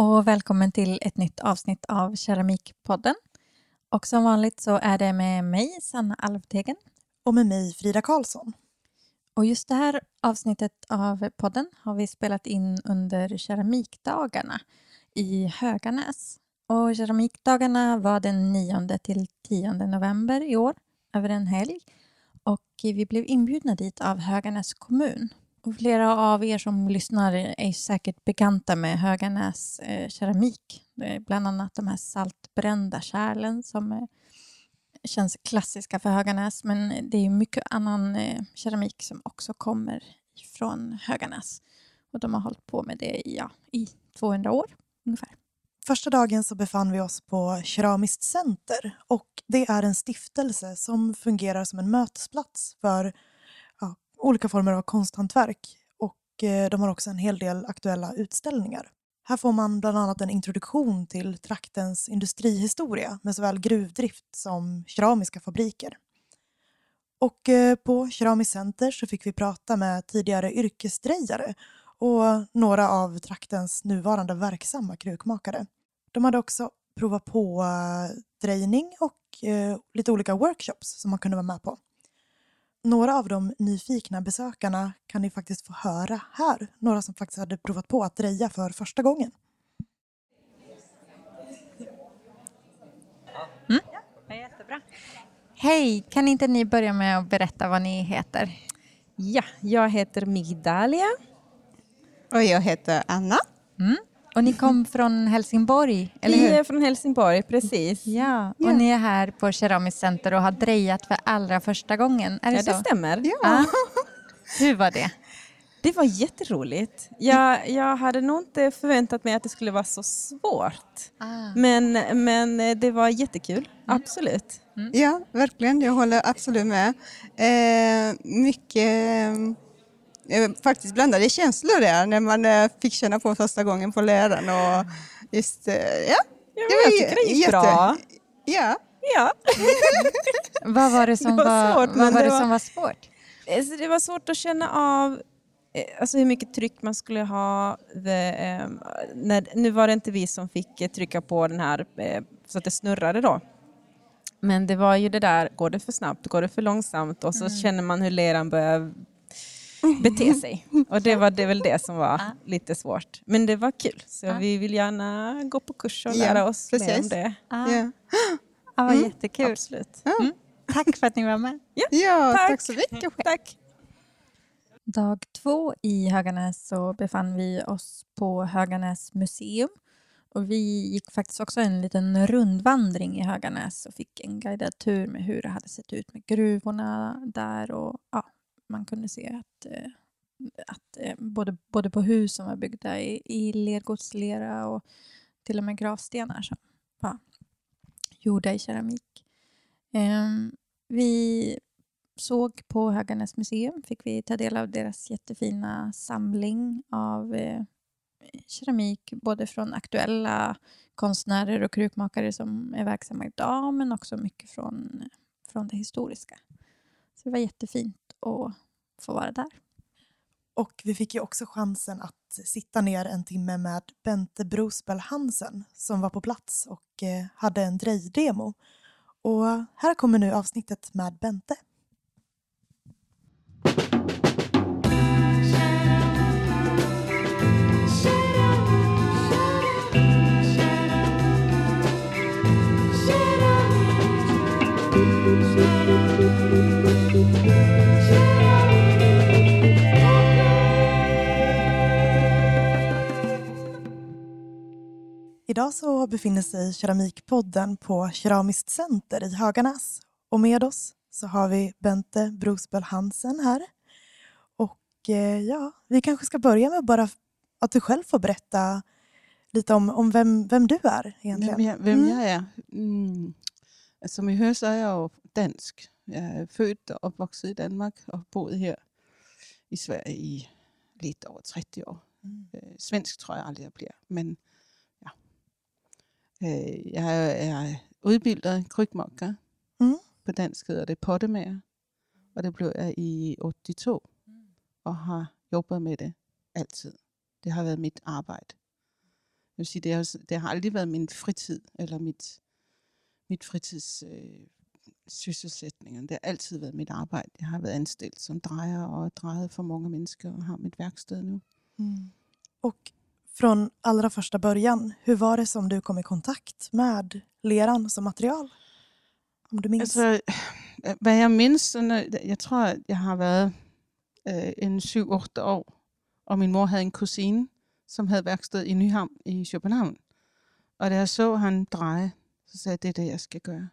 och välkommen till ett nytt avsnitt av Keramikpodden. Och som vanligt så är det med mig, Sanna Alvtegen. Och med mig, Frida Karlsson. Och just det här avsnittet av podden har vi spelat in under keramikdagarna i Höganäs. Och keramikdagarna var den 9 till 10 november i år, över en helg. Och vi blev inbjudna dit av Höganäs kommun. Och flera av er som lyssnar är säkert bekanta med Höganäs eh, keramik. Bland annat de här saltbrända kärlen som eh, känns klassiska för Höganäs. Men det är mycket annan eh, keramik som också kommer från Höganäs. Och de har hållit på med det i, ja, i 200 år ungefär. Första dagen så befann vi oss på Keramiskt center och det är en stiftelse som fungerar som en mötesplats för olika former av konsthantverk och eh, de har också en hel del aktuella utställningar. Här får man bland annat en introduktion till traktens industrihistoria med såväl gruvdrift som keramiska fabriker. Och eh, på Keramiskt center så fick vi prata med tidigare yrkesdrejare och några av traktens nuvarande verksamma krukmakare. De hade också provat på eh, drejning och eh, lite olika workshops som man kunde vara med på. Några av de nyfikna besökarna kan ni faktiskt få höra här. Några som faktiskt hade provat på att dreja för första gången. Mm. Ja, jättebra. Hej, kan inte ni börja med att berätta vad ni heter? Ja, jag heter Migdalia. Och jag heter Anna. Mm. Och ni kom från Helsingborg, eller hur? Vi är från Helsingborg, precis. Ja, och ja. ni är här på Keramiskt center och har drejat för allra första gången. Är det ja, så? det stämmer. Ja. Ah. Hur var det? Det var jätteroligt. Jag, jag hade nog inte förväntat mig att det skulle vara så svårt. Ah. Men, men det var jättekul, mm. absolut. Mm. Ja, verkligen. Jag håller absolut med. Eh, mycket eh, faktiskt blandade känslor där när man eh, fick känna på första gången på läraren och just, eh, ja. ja jag tycker det gick jätte, bra. Ja. Ja. vad var det som det var, svårt, vad var, det, var, som var svårt? Alltså, det var svårt att känna av alltså hur mycket tryck man skulle ha. The, um, när, nu var det inte vi som fick trycka på den här så att det snurrade då. Men det var ju det där, går det för snabbt, går det för långsamt och så mm. känner man hur leran börjar bete sig. Och det var det väl det som var lite svårt. Men det var kul, så vi vill gärna gå på kurs och lära oss mer om det. Ja, ja vad mm. jättekul. Absolut. Mm. Tack för att ni var med. Ja, ja tack. tack så mycket. Tack. Dag två i Höganäs så befann vi oss på Höganäs museum. Och vi gick faktiskt också en liten rundvandring i Höganäs och fick en guidad tur med hur det hade sett ut med gruvorna där och ja, man kunde se att, eh, att eh, både, både på hus som var byggda i, i lergodslera och till och med gravstenar som var gjorda i keramik. Ehm, vi såg på Höganäs museum fick vi ta del av deras jättefina samling av eh, keramik både från aktuella konstnärer och krukmakare som är verksamma idag men också mycket från, från det historiska. Så det var jättefint att få vara där. Och vi fick ju också chansen att sitta ner en timme med Bente Brospel Hansen som var på plats och eh, hade en drejdemo. Och här kommer nu avsnittet med Bente. Idag så befinner sig Keramikpodden på Keramiskt center i Höganäs. Och med oss så har vi Bente Brosböll Hansen här. Och eh, ja, vi kanske ska börja med bara att du själv får berätta lite om, om vem, vem du är egentligen. Vem jag, vem mm. jag är? Mm. Som I hör så är jag dansk. Jag är född och uppvuxen i Danmark och bott här i Sverige i lite över 30 år. Mm. Øh, svensk tror jag aldrig jag blir, men Øh, jeg er udbildet krykmakker. Mm. På dansk hedder det pottemager. Og det blev jeg i 82. Og har jobbet med det altid. Det har været mit arbejde. vil sige, det, har, det har aldrig været min fritid, eller mit, mit fritids øh, sysselsætninger. Det har altid været mit arbejde. Jeg har været anstillet som drejer og drejet for många mennesker och har mitt verksted nu. Mm. Och från allra första början, hur var det som du kom i kontakt med leran som material? Om du minns? Altså, øh, hvad jeg mindes, jeg tror, at jeg har været øh, en 7-8 år, og min mor havde en kusine, som havde værksted i Nyhavn i København. Og da jeg så han dreje, så sagde jeg, det er det, jeg skal gøre.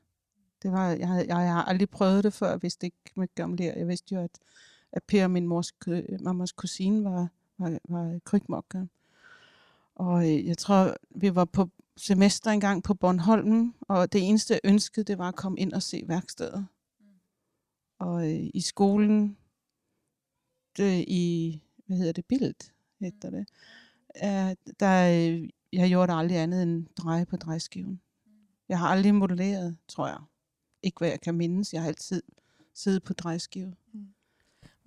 Det var, jeg, jag, jeg, jeg har aldrig prøvet det før, jeg vidste ikke mycket om det. Jeg vidste jo, at, at Per, min mors, øh, mammas kusine, var, var, var krybmokker. Og øh, jeg tror, vi var på semester engang på Bornholm, og det eneste, jeg ønskede, det var at komme ind og se værkstedet. Og øh, i skolen, det, i, hvad hedder det, Bild, hedder det, øh, der, øh, jeg gjorde aldrig andet end dreje på drejeskiven. Jeg har aldrig modelleret, tror jeg. Ikke hvad jeg kan mindes. Jeg har altid siddet på drejeskive.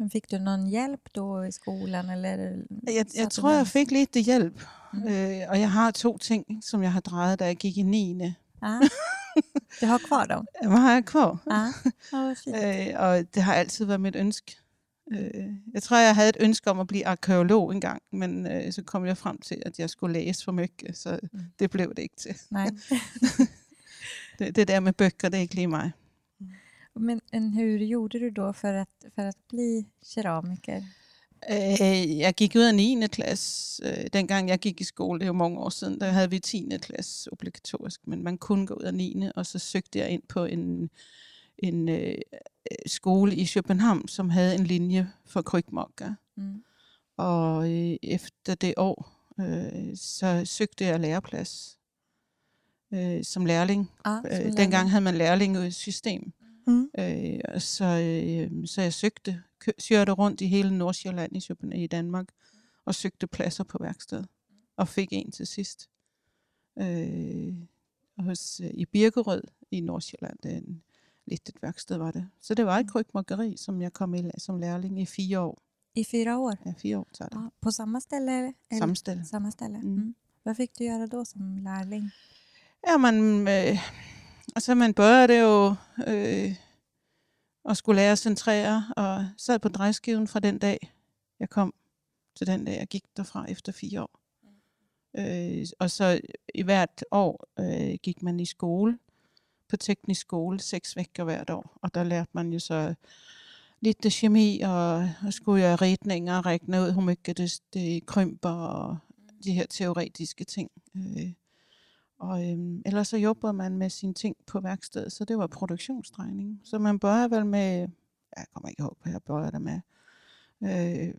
Men fick du någon hjälp då i skolan? Eller Jeg, jeg tror, jeg fik lidt hjælp. Mm. Øh, og jeg har to ting, som jeg har drejet, da jeg gik i 9. Ja. Du har kvar dem? Hvad har jeg kvar? Vad fint. Øh, og det har altid været mit ønske. Øh, jeg tror, jeg havde et ønske om at blive arkeolog engang, men øh, så kom jeg frem til, at jeg skulle læse for mycket, så Mm. det blev det ikke til. Nej. Det, det der med bøger, det er ikke lige mig. Men men hur gjorde du då för att, för att bli keramiker? Øh, jeg gik ud af 9. klasse. Øh, dengang jeg gik i skole, det er jo mange år siden, der havde vi 10. klasse obligatorisk, men man kunne gå ud af 9. Og så søgte jeg ind på en, en øh, skole i København, som havde en linje for krybmokker. Mm. Og øh, efter det år, øh, så søgte jeg læreplads øh, som lærling. Ja, som Øh, lärling. dengang havde man lærling i system. Mm. Øh, så, øh, så jeg søgte, kørte rundt i hele Nordsjælland i, i Danmark, og søgte pladser på værkstedet, og fik en til sidst. Øh, hos, øh, I Birkerød i Nordsjælland, det er en lidt værksted var det. Så det var et krybmokkeri, som jeg kom i som lærling i fire år. I fyra år? Ja, fire år tager det. Ja, på ställe? Eller? Samme sted. Samma ställe? Mm. Mm. Vad fick du göra då som lärling? Ja, man, og altså man började jo øh, og skulle lære at centrere, og sad på drejskiven fra den dag, jeg kom til den dag, jeg gik derfra efter fire år. Øh, og så i hvert år øh, gik man i skole, på teknisk skole, seks vækker hvert år, og der lærte man jo så lidt det kemi, og, og skulle jeg ritninger og regne ud, hvor mycket det, det krymper, og de her teoretiske ting. Øh, og øhm, ellers så jobber man med sine ting på værkstedet, så det var produktionsdrejning. Så man bør vel med, jeg kommer ikke ihåg, hvad jeg bør det med, øh,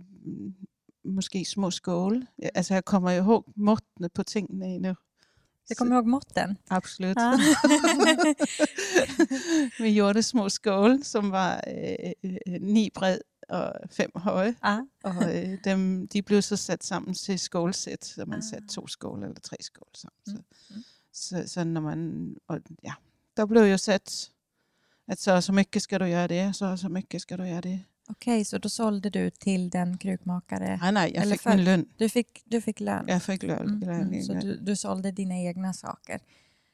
måske små skåle. Altså jeg kommer ihåg måttene på tingene endnu. Du kommer ihåg måtten? Absolut. Ja. Vi gjorde små skåle, som var øh, øh, ni bred og fem høje. ja. Og øh, dem, de blev så sat sammen til skålsæt, så man Ah. satte to skåle eller tre skåle sammen. Så, Mm, mm. så, så når man, og ja, der blev jo sat, at så så mycket ska du göra det, så så mycket ska du göra det. Okej, så då sålde du till den krukmakare? Nej, nej, jag Eller fick för- min lön. Du fick, du fick lön? Jag fick lön. Mm, mm. Så du, du sålde dina egna saker?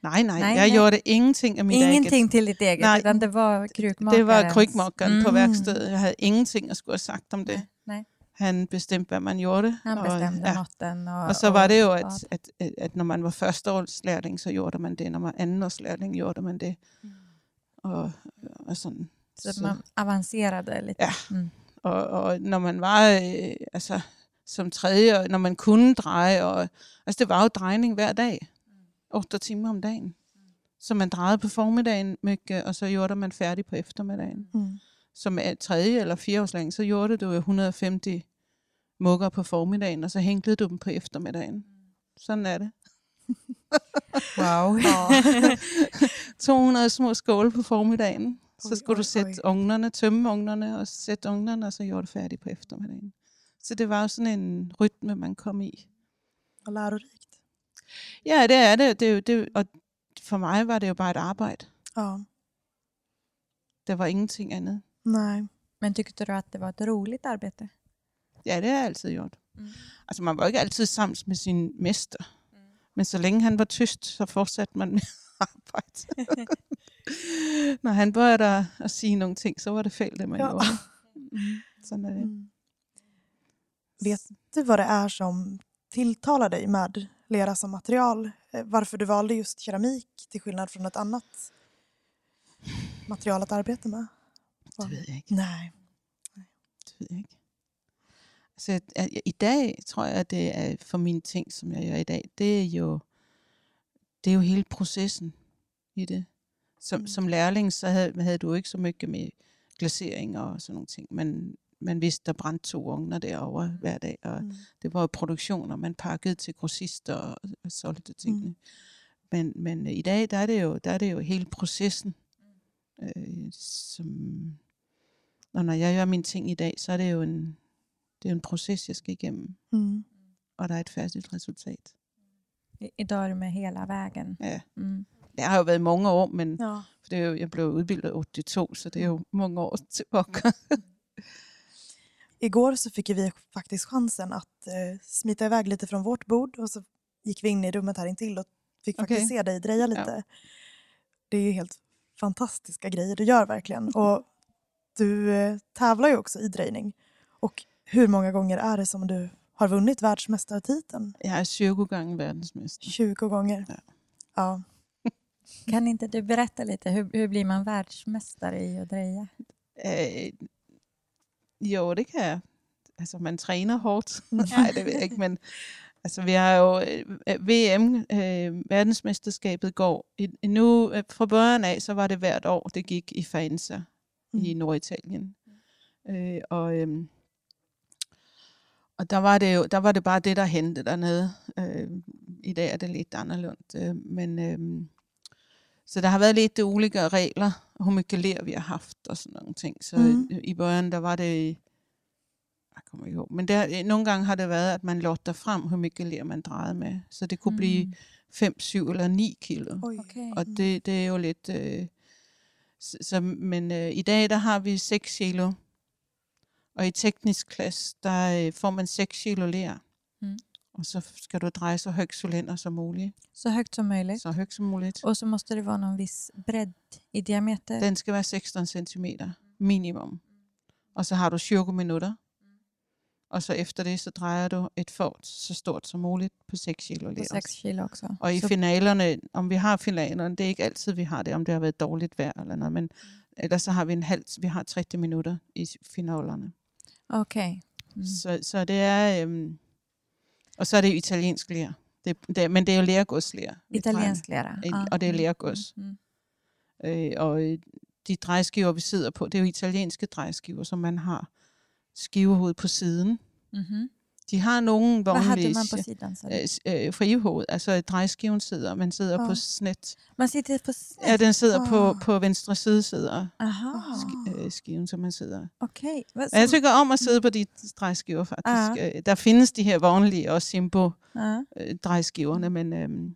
Nej, nej, Nej, jag nej. gjorde ingenting av mitt Ingenting till ditt eget, Nej, utan det var eget. krukmakarens? Det var krykmakaren på Mm. værkstedet. Jeg havde ingenting at skulle have sagt om det. Nej. Han bestemte, hvad man gjorde. Han og, bestämde ja. måtten och, Og så var det jo, och- at, at, at, at når man var førsteårslærling, så gjorde man det. Når man andenårslærling, gjorde man det. Og, og sådan. så att man avancerade lite? Ja. Mm. Og, og når man var øh, altså, som tredje, når man kunne dreje, og, altså det var jo drejning hver dag. 8 timer om dagen. Så man drejede på formiddagen, og så gjorde man færdig på eftermiddagen. Mm. Som er tredje eller fireårslæring, så gjorde du jo 150 mugger på formiddagen, og så hænklede du dem på eftermiddagen. Sådan er det. Wow. 200 små skåle på formiddagen. Så skulle du sætte oj. ugnerne, tømme ugnerne og sætte ugnerne, og så gjorde du færdig på eftermiddagen. Så det var jo sådan en rytme, man kom i. Och lärorikt. Ja, det er det. det, det og for mig var det jo bare et arbejde. Ja. Der var ingenting andet. Nej. Men tyckte du att det var ett roligt arbete? Ja, det har jeg altid gjort. Mm. Altså, man var ikke altid sammen med sin mester. Men så længe han var tyst, så fortsatte man med arbejde. Når han började at, at sige nogle ting, så var det fel det man Ja. gjorde. Mm. Sådan er det. Mm. Vet du vad det är som tilltalar dig med lera som material? Eh, Varför du valde just keramik till skillnad från ett annat material att arbeta med? Det ved jeg ikke. Nej. Det ved jeg ikke. Altså, jeg- jeg- i dag tror jeg, at det er for mine ting, som jeg gør i dag, det er jo, det er jo hele processen i det. Som, mm. som lærling, så havde, havde du ikke så mycket med glasering og sådan nogle ting. Men man vidste, der brændte to ovner derovre hver dag, og Mm. det var jo produktioner, man pakkede til grossister og, og solgte tingene. Mm. Men, men øh, i dag, der er det jo, der er det jo hele processen, øh, som... Og når jeg gør mine ting i dag, så er det jo en, det er en proces, jeg skal igennem, Mm. og der er et færdigt resultat. I- Idag är du med hela vägen. Ja. Mm. Det har jo været mange år, men Ja. for det er jo, jeg blev udbildet i 82, så det er jo mange år tilbage. Igår så fick vi faktiskt chansen att eh, smita iväg lite från vårt bord och så gick vi in i rummet här intill och fick faktiskt Okej. se dig dreja lite. Det är ju helt fantastiska grejer du gör verkligen. Och du eh, tävlar ju också i drejning. Och hur många gånger är det som du har vunnit världsmästartiteln? Jeg er 20 gange verdensmester. 20 gånger. Ja. Ja. Kan inte du berätta lite, hur, hur blir man världsmästare i att dreja? Øh, jo, det kan jeg. Altså, man træner hårdt. Nej, det ved jeg ikke, men altså, vi har jo øh, VM, øh, verdensmesterskabet går. Nu, øh, fra børn af, så var det hvert år, det gik i Faenza mm. i Norditalien. Øh, og, øh, og der var det jo der var det bare det, der hentede dernede. Øh, I dag er det lidt anderledes. Øh, men, øh, så der har været lidt de olika regler, hvor mycket ler vi har haft og sådan nogle ting. Så Mhm. mm. i början, der var det, jeg kommer ikke ihåg, men der, nogle gange har det været, at man lotter frem, hvor mycket ler man drejede med. Så det kunne mm. blive 5, 7 eller 9 kilo. Okej. Og det, det er jo lidt... Øh, så, så, men øh, i dag, der har vi 6 kilo. Og i teknisk klasse, der øh, får man 6 kilo ler. Mm. Og så skal du dreje så højt cylinder som muligt. Så högt som möjligt. Så højt som muligt. Och så måste det vara någon viss bredd i diameter. Den skal være 16 cm minimum. Og så har du 20 minutter. Og så efter det, så drejer du et fort så stort som muligt på 6 kilo på ler. 6 kilo också. Og i så, finalerne, om vi har finalerne, det er ikke altid, vi har det, om det har været dårligt vejr eller noget, men ellers så har vi en halv, vi har 30 minutter i finalerne. Okej. Mm. Så, så det er, øhm, og så er det italiensk ler. Det, det, men det er jo med. Italiensk lera. I- og det er lergods. Mm. Øh, og øh, de drejeskiver, vi sidder på, det er jo italienske drejeskiver, som man har skivehoved på siden. Mhm. De har nogle Vad hade vognlige man på sidan? sa du? øh, øh, frihoved, altså drejeskiven sidder, man sidder Ja. på snit. Man sitter på snett? Ja, den sidder på, Ah. på venstre side sidder Aha, sk- øh, skiven, som man sidder. okej. Vad- Og jeg så- tykker om at sidde på de drejeskiver faktisk. Øh, Der findes de her vognlige og Simbo Ja. øh, drejeskiverne, men, øhm,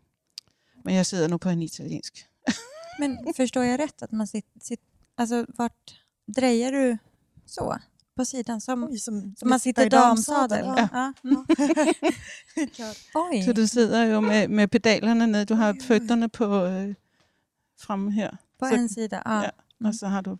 men jeg sidder nu på en italiensk. Men förstår jag rätt att man sitter... Sit, alltså, vart drejar du så? På sidan? Som, som, som man sitter i damsadel? Ja. Ja. Mm. Oj. Så du sidder jo med, med pedalerne ned. Du har fødderne på øh, fremme her, på så- en sida? Ja. ja. og så har du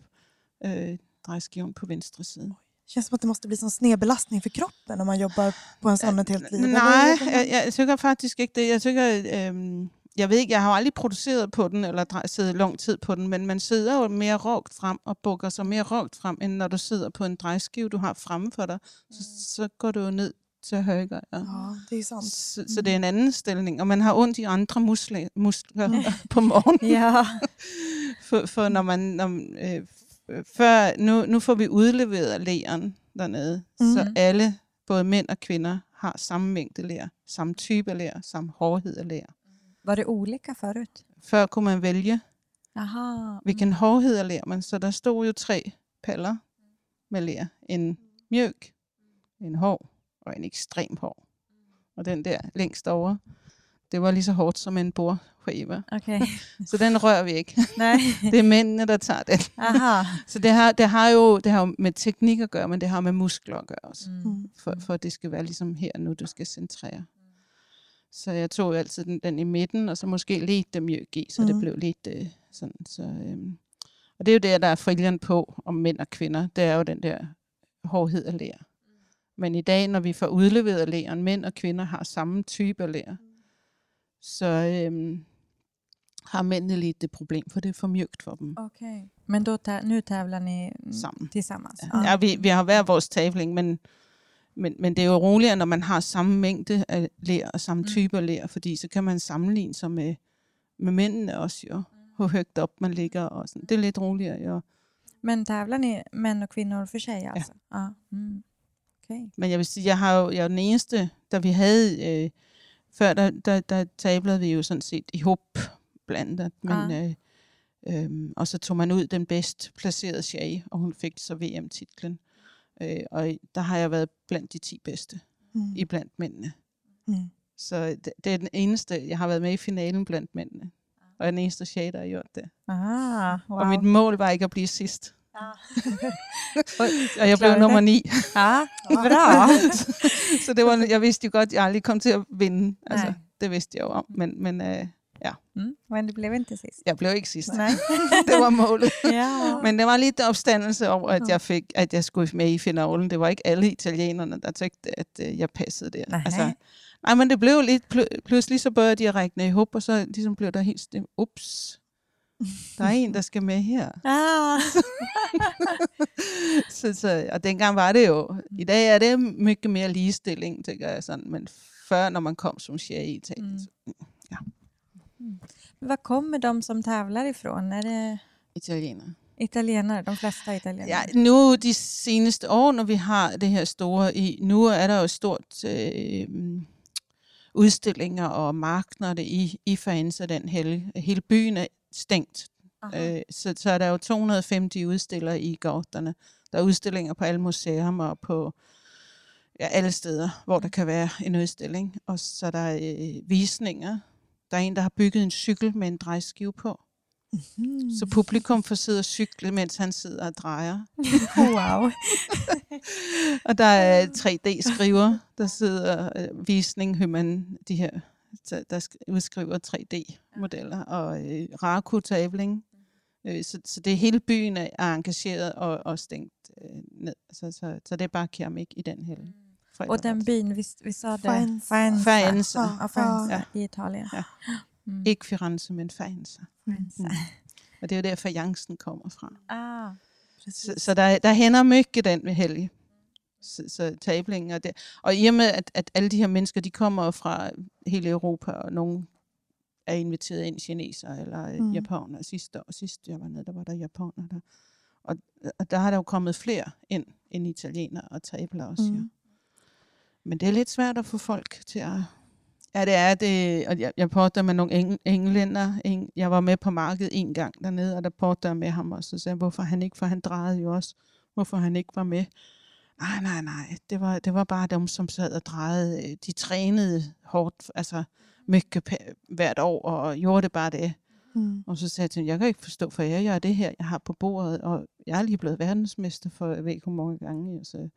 øh, drejeskiven på venstre side. Känns som att det måste bli som snedbelastning för kroppen om man jobbar på en sån ett helt liv. Nej, Eller- jeg, jeg tykker faktisk ikke det. Jeg tykker, øhm, jeg ved ikke, jeg har jo aldrig produceret på den, eller siddet lang tid på den, men man sidder jo mere rågt frem og bukker sig mere rågt frem, end når du sidder på en drejeskive, du har fremme for dig. Så, så går du jo ned til højre. Ja. Ja, det är ju sant. Så, så det er en anden stilling, og man har ondt i andre muskler, muskler på morgenen. Ja. For, for når man, når, øh, før, nu, nu får vi udleveret læren dernede, mm. så Mhm. alle, både mænd og kvinder, har samme mængde lær, samme type lær, samme hårdhed af lær. Var det olika förut? Før kunne man vælge, Jaha. hvilken hårdhed af lær man, så der stod jo tre paller med lær. En mjøk, en hård og en ekstrem hård. Og den der længst over, det var lige så hårdt som en bordskive. Okej. Så den rører vi ikke. Nej. Det er mændene, der tager den. Aha. Så det har, det har jo det har jo med teknik at gøre, men det har med muskler at gøre også. Mm. Mm. For, for det skal være ligesom her nu, du skal centrere. Så jeg tog altid den, den i midten, og så måske lidt mjøk i, så mm. det Mhm. blev lidt øh, sådan. Så, øhm. Og det er jo det, der er frillen på om mænd og kvinder. Det er jo den der hårdhed af lær. Men i dag, når vi får udleveret læren, mænd og kvinder har samme type af lær, så øhm, har mændene lidt det problem, for det er for mjukt for dem Okej. Men då nu tävlar ni mm, sammen. tillsammans? Ja, ja vi, vi har hver vores tavling, men, men, men det er jo roligere, når man har samme mængde af lær og samme Mm. type af lær, fordi så kan man sammenligne sig med, med mændene også jo. Hvor højt op man ligger og sådan. Det er lidt roligere jo. Men tävlar ni män och kvinnor för sig alltså? Ja. Mm. Okej. Men jeg vil sige, jeg har jo, jeg er den eneste, da vi havde, øh, før der, der, der tablede vi jo sådan set i hop blandet, men, Ah. øh, øhm, og så tog man ud den bedst placerede Shay, og hun fik så VM-titlen. Øh, og der har jeg været blandt de 10 bedste Mm. i blandt mændene. Mm. Så det, det er den eneste, jeg har været med i finalen blandt mændene. Og jeg er den eneste Shay, der har gjort det. Ah, wow. Og mit mål var ikke at blive sidst. Ah. Og jeg blev nummer det? 9. Ja, bra. så det var, jeg vidste jo godt, at jeg aldrig kom til at vinde. Altså, Nej. det vidste jeg jo om. Men, men øh, Mm. Men det blev inte sist. jeg blev ikke sidst. Nej. det var målet. ja. Men det var lidt opstandelse over, at jeg fik, at jeg skulle med i finalen. Det var ikke alle italienerne, der tænkte, at øh, jeg passede der. Nej. Altså, nej, men det blev lidt, pl- pludselig så begyndte de at række i hop, og så ligesom blev der helt stille. Ups, der er en, der skal med her. Ah. så, så, og dengang var det jo, i dag er det mycket mere ligestilling, tænker jeg sådan, men før, når man kom som tjej i Italien, Mm. så, Var kommer de som tävlar ifrån? Är det italiener. italienare? De flesta italienare? Ja, nu de seneste år, når vi har det her store, i, nu er der jo stort øh, udstillinger og markeder i, i Faenza den helg. Hele byen er stængt. Aha. Øh, så, så er der jo 250 udstillere i gaterne. Der er udstillinger på alle museer og på ja, alle steder, hvor der kan være en udstilling. Og så er der øh, visninger. Der er en, der har bygget en cykel med en drejskive på. Mm. Så publikum får sidde og cykle, mens han sidder og drejer. Wow. Og der er 3D-skriver, der sidder øh, visning, hvor man de her, der, der sk- udskriver 3D-modeller, og øh, Raku-tabling. Øh, så, så det hele byen er, er engageret og, og stængt øh, ned. Så, så, så det er bare keramik i den hele. Och den byn, vi, vi sa det? Faenza. Faenza. Faenza. Ja, Faenza Ja. i Italien. Ja. Mm. Ikke Firenze, men Faenza. Faenza. Mm. Og det er jo der, fajancen kommer fra. Ah. Så, så der, der hænder mycket den ved helge. Så, så tablingen og det. Og i og med, at, at alle de her mennesker, de kommer fra hele Europa, og nogle er inviteret ind kineser eller Mm. mm. japaner. Sidste år, sidst jeg var nede, der var der japaner der. Og, og der har der jo kommet flere ind end italienere og tabler også. Mm. Ja. Men det er lidt svært at få folk til at... Ja, det er det. Og jeg, jeg porter med nogle eng, englænder. Eng, jeg var med på markedet en gang dernede, og der porter jeg med ham også. Og sagde, hvorfor han ikke, for han drejede jo også. Hvorfor han ikke var med. Nej, nej, nej. Det var, det var bare dem, som sad og drejede. De trænede hårdt, altså mycket hvert år, og gjorde det bare det. Mm. Og så sagde jeg til ham, jeg kan ikke forstå, for jeg gør det her, jeg har på bordet, og jeg er lige blevet verdensmester for, jeg ved ikke hvor mange gange. Så,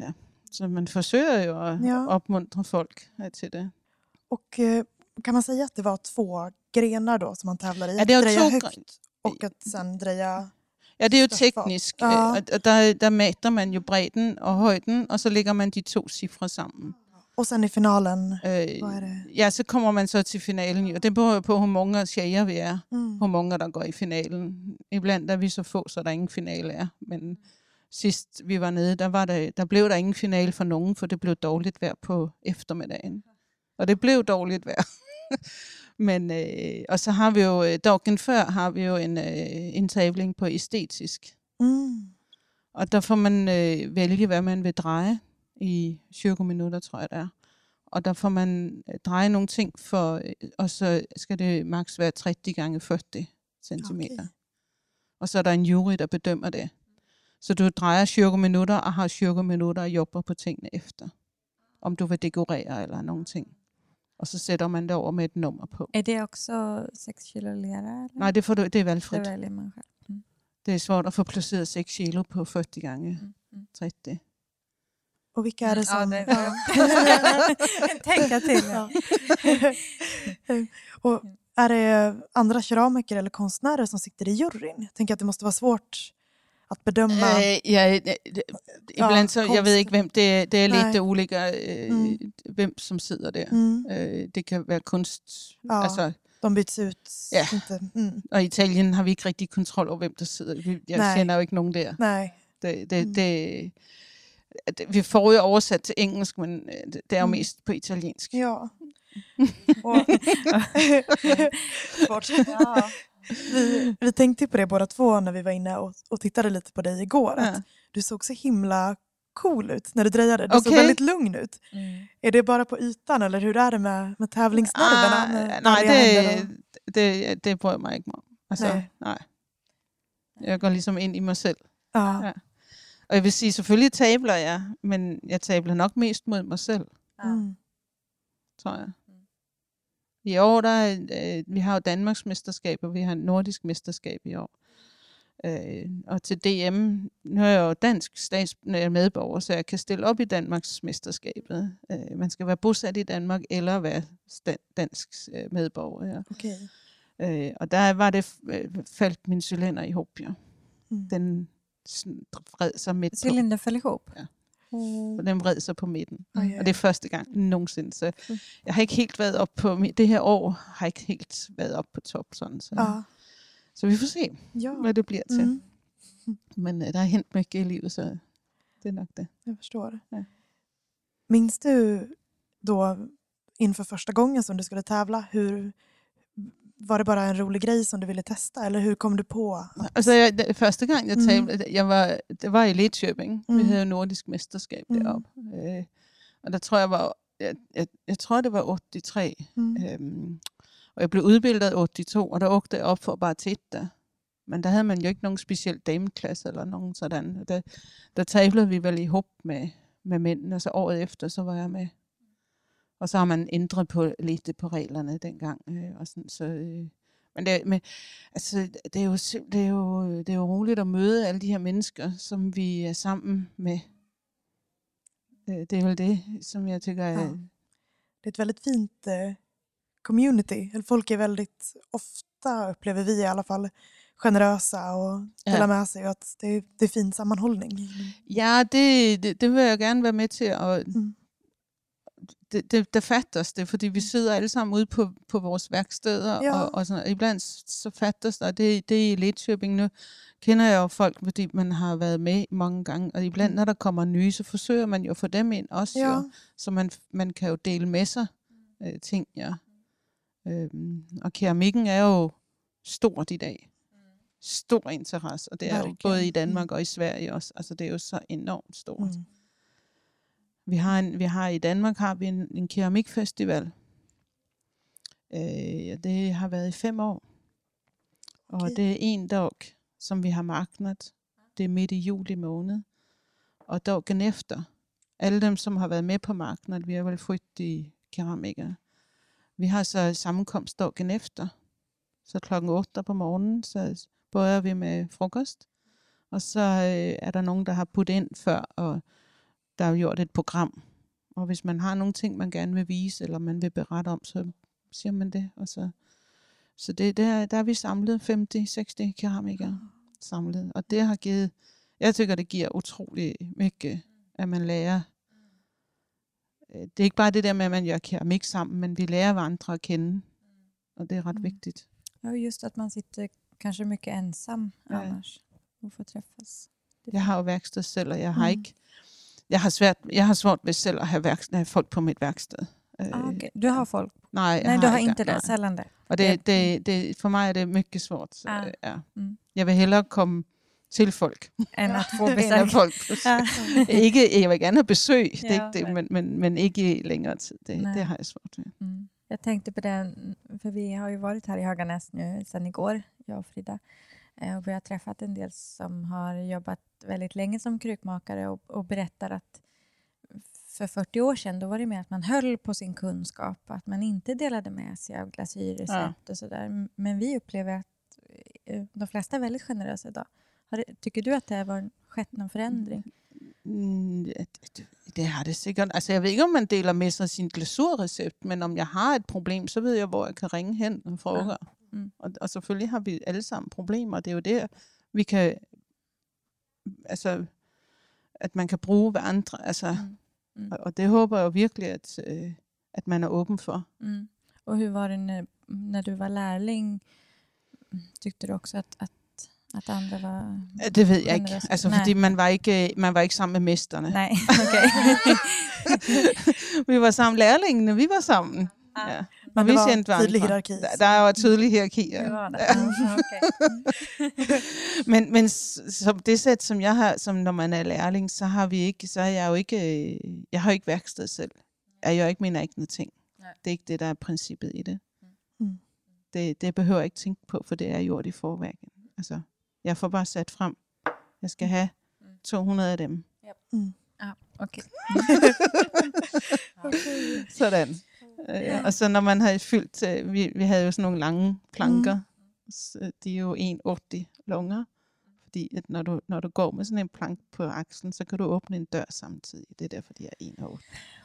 ja. Så man forsøger jo at Ja. opmuntre folk øh, til det. Och eh, kan man säga att det var två grenar då som man tävlar i? Ja, det er jo dreja to högt och att sen dreja... Ja, det er jo Størst for- teknisk, Ja. og der, der mater man jo bredden og højden, og så lægger man de to cifre sammen. Och sen i finalen, Øh, vad är det? ja, så kommer man så til finalen, og det beror på, hvor mange tjejer vi er, Mm. hvor mange der går i finalen. Iblandt er vi så få, så der ingen finale er, men sidst vi var nede, der, var der, der blev der ingen finale for nogen, for det blev dårligt vejr på eftermiddagen. Og det blev dårligt vejr. Men, øh, og så har vi jo, øh, dagen før har vi jo en, øh, en tabling på æstetisk. Mm. Og der får man øh, vælge, hvad man vil dreje i 20 minutter, tror jeg det er. Og der får man øh, dreje nogle ting, for, øh, og så skal det maks være 30 gange 40 cm. Okay. Okay. Og så er der en jury, der bedømmer det. Så du drejer 20 minutter, og har 20 minutter og jobber på tingene efter. Om du vil dekorere eller nogle ting. Og så sætter man det over med et nummer på. Är det också 6 kilo lera? Eller? Nej, det, får du, det er det valgfrit. väljer man själv. Mm. Det er svårt at få placeret 6 kilo på 40 gange Mm. Mm. 30. Och vilka är det som... Ja, det Tänka till. Ja. och är det andra keramiker eller konstnärer som sitter i juryn? Jag tänker att det måste vara svårt att bedöma. Øh, ja, det, det, ibland så, jag vet inte vem, det, det är Nej. lite olika øh, Mm. vem som sidder där. Mm, Øh, det kan vara konst, Ja. alltså, de byts ut. Ja. Inte, mm, och i Italien har vi inte riktigt kontroll över vem der sidder. Vi- Jag Nej. känner ju inte någon där. nej. Det, det, Mm. det, det, vi får ju översatt till engelsk, men øh, det, är ju Mm. mest på italiensk. Ja. Och. Ja. Vi, vi tänkte på det båda två när vi var inne och, och tittade lite på dig igår. Ja. Du såg så himla cool ut när du drejade. Du såg Okej. väldigt lugn ut. Mm. Är det bara på ytan eller hur är det med, med tävlingsnerverna? Ah, med nej, det, det, det bryr jag mig inte om. Alltså, Nej. nej. Jag går liksom in i mig själv. Ja. Ja. Och jag vill säga, selvfølgelig tabler jag, men jag tabler nog mest mot mig själv, Mm. tror jag. I år, der, er, øh, vi har jo Danmarks mesterskab, og vi har nordisk mesterskab i år. Øh, og til DM, nu er jeg jo dansk stats øh, medborger, så jeg kan stille op i Danmarks mesterskabet. Øh, man skal være bosat i Danmark, eller være dansk øh, medborger. Ja. Okej. Øh, og der var det, øh, faldt min cylinder i hop, ja. Mm. Den sådan vred sig midt. Cylinder föll ihop. Ja. Oh. Og den vred sig på midten. Oj, oj, Og det er første gang nogensinde. Så jeg har ikke helt været op på, det her år har ikke helt været op på top. Sådan, så, Ja. så vi får se, ja. hvad det bliver til. Mm. Men øh, der er hent mycket i livet, så det er nok det. Jag förstår. Ja. Minns du då inför första gången som du skulle tävla, hur, var det bara en rolig grej som du ville testa eller hur kom du på? Att, Altså, jeg, det, første gang jeg Mm. talte, jeg var, det var i Lidköping. Vi Mm. havde jo nordisk mesterskab Mm. deroppe. Øh, og der tror jeg var, jeg, jeg, jeg tror det var 83. mm. Øhm, og jeg blev udbildet i 82, og der åkte jeg op for bare at titte. Men der havde man jo ikke nogen speciel dameklasse eller nogen sådan. Der, der tablede vi vel i hop med, med mændene, og så året efter, så var jeg med. Og så har man ændret på lidt på reglerne dengang. Øh, og sådan, så, øh, men det, men, altså, det, er jo, det, er jo, det er jo roligt at møde alle de her mennesker, som vi er sammen med. Øh, det er vel det, som jeg tycker er... Ja. Det är ett väldigt fint eh, community. Eller Folk är väldigt ofta, upplever vi i alla fall, generösa och Ja. delar med sig och att det är, det är fin sammanhållning. Ja, det, det, det vil jeg gerne være med til. Og Mm. Det, det, der fattes det, fordi vi sidder alle sammen ude på, på vores værksteder, Ja. og, og sådan, og iblandt så fattes der, og det, det er i Lidköping nu, kender jeg jo folk, fordi man har været med mange gange, og iblandt, når der kommer nye, så forsøger man jo at få dem ind også, Ja, jo, så man, man kan jo dele med sig øh, ting, ja. Øhm, og keramikken er jo stort i dag. Stor interesse, og det er jo både i Danmark og i Sverige også. Altså det er jo så enormt stort. mm. Vi har, en, vi har i Danmark har vi en, en keramikfestival. Øh, og det har været i fem år. Og Okay. det er en dag, som vi har marknat. Det er midt i juli måned. Og dagen efter, alle dem, som har været med på marknaden, vi er vel frygt i keramikere. Vi har så sammenkomst dagen efter. Så klokken 8 på morgenen, så börjar vi med frokost. Og så øh, er der nogen, der har puttet ind før, og der er gjort et program. Og hvis man har nogle ting, man gerne vil vise, eller man vil berette om, så siger man det. Og så så det, der, der er vi samlet 50-60 keramikere samlet. Og det har givet, jeg tykker, det giver utrolig mycket, at man lærer. Øh, Det er ikke bare det der med, at man gør keramik sammen, men vi lærer hverandre at kende. Og det er ret Mm. vigtigt. Ja, just att man sitter kanske mycket ensam Ja. annars får träffas. Jeg har jo værksted selv, og jeg har Mm. ikke, jeg har, svært, jeg har svårt ved selv at have, have folk på mit værksted. Øh, Ah, okej. Du har folk? Nej, jeg Nej, du har ikke inte det. Sällan det. Og det, det, det, for mig er det mycket svårt. Ah. ja. Mm. Jeg vil hellere komme til folk, Än att få end besök. at folk Ja. ikke, jeg vil gerne have besøg, det er ikke det, men- men, men, ikke i længere tid. Det, Nej. det har jeg svårt ved. Mm. Jag tänkte på det, för vi har ju varit här i Höganäs nu sedan igår, jag och Frida. Och vi har träffat en del som har jobbat väldigt länge som krukmakare och, och berättar att för 40 år sedan då var det mer att man höll på sin kunskap, att man inte delade med sig av glasyrrecept och sådär. Men vi upplever att eh, de flesta är väldigt generösa idag. Det, tycker du att det har skett någon förändring? Mm, ja, det, det har det sikkert. Altså, jeg ved ikke, om man deler med sig sin glasurrecept, men om jeg har et problem, så ved jeg, hvor jeg kan ringe hen og fråge. Ja. Mm. Og, og selvfølgelig har vi alle sammen problemer. Det er jo der, vi kan... Altså, at man kan bruge hvad andre. Altså, Mm. Mm. og, og det håber jeg jo virkelig, at, øh, at man er åben for. Mm. Och hur var det när, när du var lärling? Tyckte du också att, att, att andra var... Det ved jeg ikke. Altså, Nej. fordi man var ikke, man var ikke sammen med mesterne. Nej, okej. vi var sammen, lærlingene, vi var sammen. Ah. Ja. Men vi var sendte tydlig andre. hierarki. Der, der er jo et tydeligt hierarki. Det Ja. var det. Ja, okej. Men, men s- som det sæt, som jeg har, som når man er lærling, så har vi ikke, så er jeg jo ikke, øh, jeg har jo ikke værksted selv. Jeg gør ikke mine egne ting. Nej. Det er ikke det, der er princippet i det. Mm. Det, det behøver jeg ikke tænke på, for det er gjort i forvæggen. Altså, jeg får bare sat frem. Jeg skal have Mm. 200 af dem. Okej. Sådan. Øh, og så når man har fyldt, øh, vi, vi havde jo sådan nogle lange planker, så de er jo 1,80 lunger, fordi at når, du, når du går med sådan en plank på akslen, så kan du åbne en dør samtidig. Det er derfor, de er 1,80.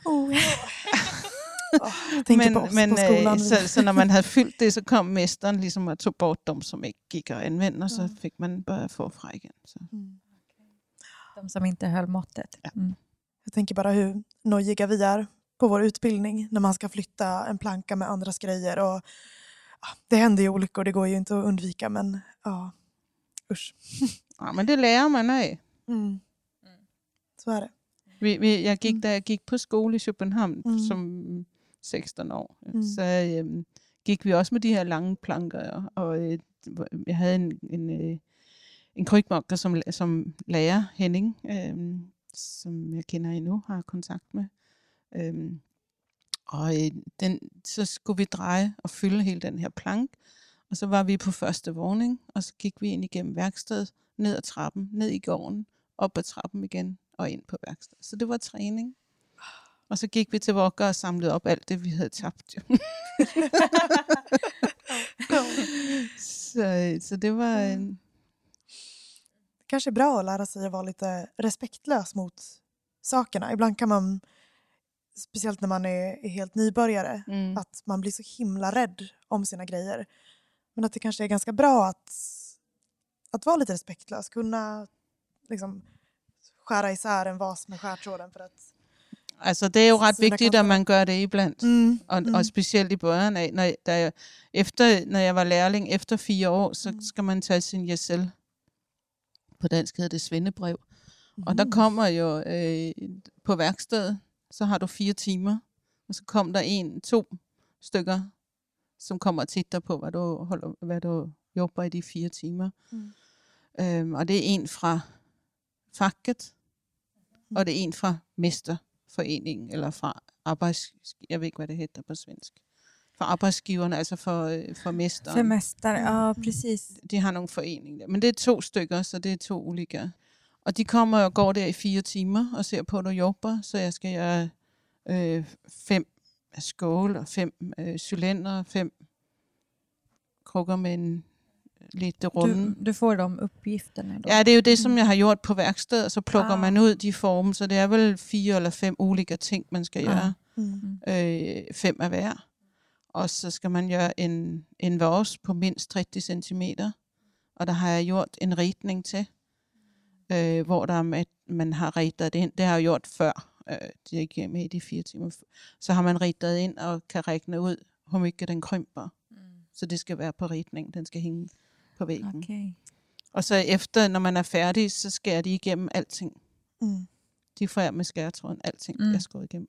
Oh, ja. oh, tænkte på skolen. øh, så, så når man havde fyldt det, så kom mesteren ligesom og tog bort dem, som ikke gik at anvende, og så Mm. fik man bare forfra igen. Så. Mm. De som inte höll måttet. Ja. Mm. Jag tänker bara hur nojiga vi är på vår utbildning när man ska flytta en planka med andras grejer. Och, ja, det händer ju olyckor, det går ju inte att undvika men ja, usch. Ja, men det lærer man af. Mm. Så är det. Vi, vi, jeg gik, Mm. da jeg gik på skole i København Mm. som 16 år, Mm. så øhm, gik vi også med de her lange planker, og øh, jeg havde en, en, øh, en krybmogter som, som lærer, Henning, øhm, som jeg kender endnu, har kontakt med. Øhm, og øh, den, så skulle vi dreje og fylde hele den her plank, og så var vi på første vågning, og så gik vi ind igennem værkstedet, ned ad trappen, ned i gården, op ad trappen igen og ind på værkstedet. Så det var træning. Og så gik vi til Vokker og samlede op alt det, vi havde tabt. Jo. så, så det var... En, kanske är bra att lära sig att vara lite respektlös mot sakerna. Ibland kan man, speciellt när man är, är helt nybörjare, mm, att man blir så himla rädd om sina grejer. Men att det kanske är ganska bra att, att vara lite respektlös, kunna liksom skära isär en vas med skärtråden för att... altså, det er jo ret Siden der vigtigt, kom at man gør det iblandt. Mm, Og, mm. og specielt i bøgeren af, når, da jeg, efter, når jeg var lærling efter fire år, så Mm. skal man tage sin Jesel. På dansk hedder det svendebrev. Og der Mhm. kommer jo øh, på værkstedet, så har du fire timer, og så kom der en, to stykker, som kommer og titter på, hvad du, holder, hvad du jobber i de fire timer. Mm. Øhm, og det er en fra facket, Mm. og det er en fra mesterforeningen, eller fra arbejds... Jeg ved ikke, hvad det hedder på svensk. For arbejdsgiverne, altså for, øh, for mesteren. För mästare, ja Mm. precis. de har nogle foreninger. Men det er to stykker, så det er to olika. Og de kommer og går der i fire timer og ser på, at du jobber. Så jeg skal gøre øh, fem skål og fem øh, cylinder, fem krukker med en lidt runde. Du, du får de uppgifterna då? Ja, det er jo det, som jeg har gjort på værkstedet, og så plukker Ah. man ud de former. Så det er vel fire eller fem olika ting, man skal Ah. gøre. Mm. øh, fem af hver. Og så skal man gøre en, en vås på mindst 30 cm. Og der har jeg gjort en ritning til, øh, hvor der er med, man har ritet ind. Det har jeg gjort før. Øh, det er ikke med i de fire timer. Så har man ritet ind og kan regne ud, hvor mycket den krymper. Mm. Så det skal være på ritning. Den skal hænge på væggen. Okay. Og så efter, når man er færdig, så skærer de igennem alting. Mm. De får jeg med skæretråden. Alting Mm. mm. jeg skåret igennem.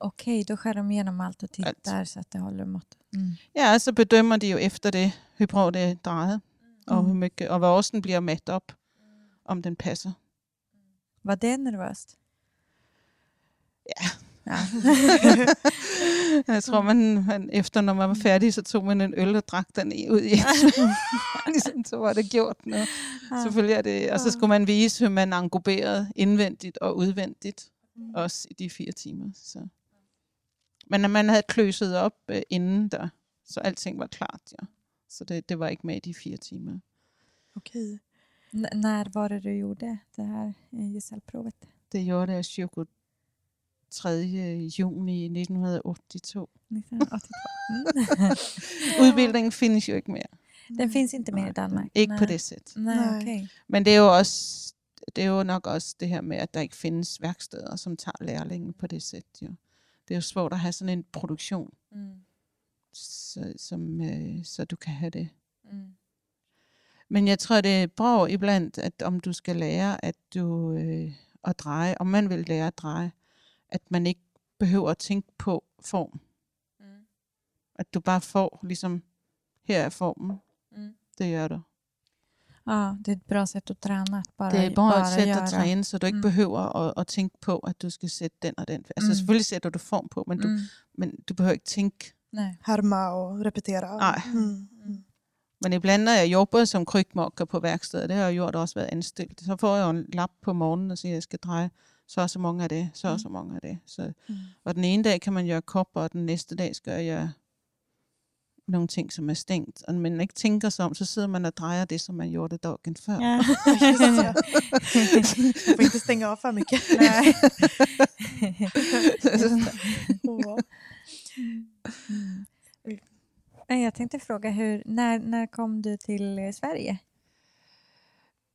Okej, då skär de igenom allt och Allt. tittar så att det håller måttet. Mm. Ja, så bedømmer de jo efter det, hvor bra det er drejet, og, hvor mycket, og hvor den bliver mæt op, om den passer. Var det nervöst? Ja. ja. Jeg tror, man, man, efter når man var færdig, så tog man en øl og drak den i- ud i ligesom, så var det gjort nu. Selvfølgelig er det, og så skulle man vise, hvor man engoberede indvendigt og udvendigt, også i de fire timer. Så. Men når man havde kløset op øh, inden der, så alting var klart, ja. Så det, det var ikke med i de fire timer. Okej. N- när var det du gjorde det här eh, gesällprovet? Det gjorde jeg 23. juni 1982. 1982. Mm. Udbildningen findes jo ikke mere. Den finns inte mer i Danmark? Ikke Nej. på det sæt. Nej, okej. Men det er jo også det er jo nok også det her med, at der ikke findes værksteder, som tager lærlinge på det sæt. Jo. Det er jo svært at have sådan en produktion, Mm. så, som, øh, så du kan have det. Mm. Men jeg tror, det er bra iblandt, at om du skal lære at du øh, at dreje, om man vil lære at dreje, at man ikke behøver at tænke på form. Mm. At du bare får, ligesom, her er formen. Mm. Det gør du. Ja, det är ett bra sätt att träna. Att bara, Det er bare et sæt göra. at træne, så du ikke Mm. behøver at, at tænke på, at du skal sætte den og den. Altså Mm. selvfølgelig sætter du form på, men du, Mm. men du behøver ikke tænke. Nej. Härma och repetera. Nej. Mm. Mm. Men ibland, når jeg jobber som krykmokker på værkstedet, det har jeg gjort også været anstillet, så får jeg jo en lap på morgenen og siger, at jeg skal dreje så og så mange af det, så og så mange af det. Så, Mm. og den ene dag kan man gøre kopper, og den næste dag skal jeg gøre nogle ting, som er stængt. Og når man ikke tænker sig om, så sidder man og drejer det, som man gjorde det dagen før. Ja. Just det. Du får inte stänga av för mycket. Nej. Mm. Nej, Jag tänkte fråga, hur, när, när kom du till eh, Sverige?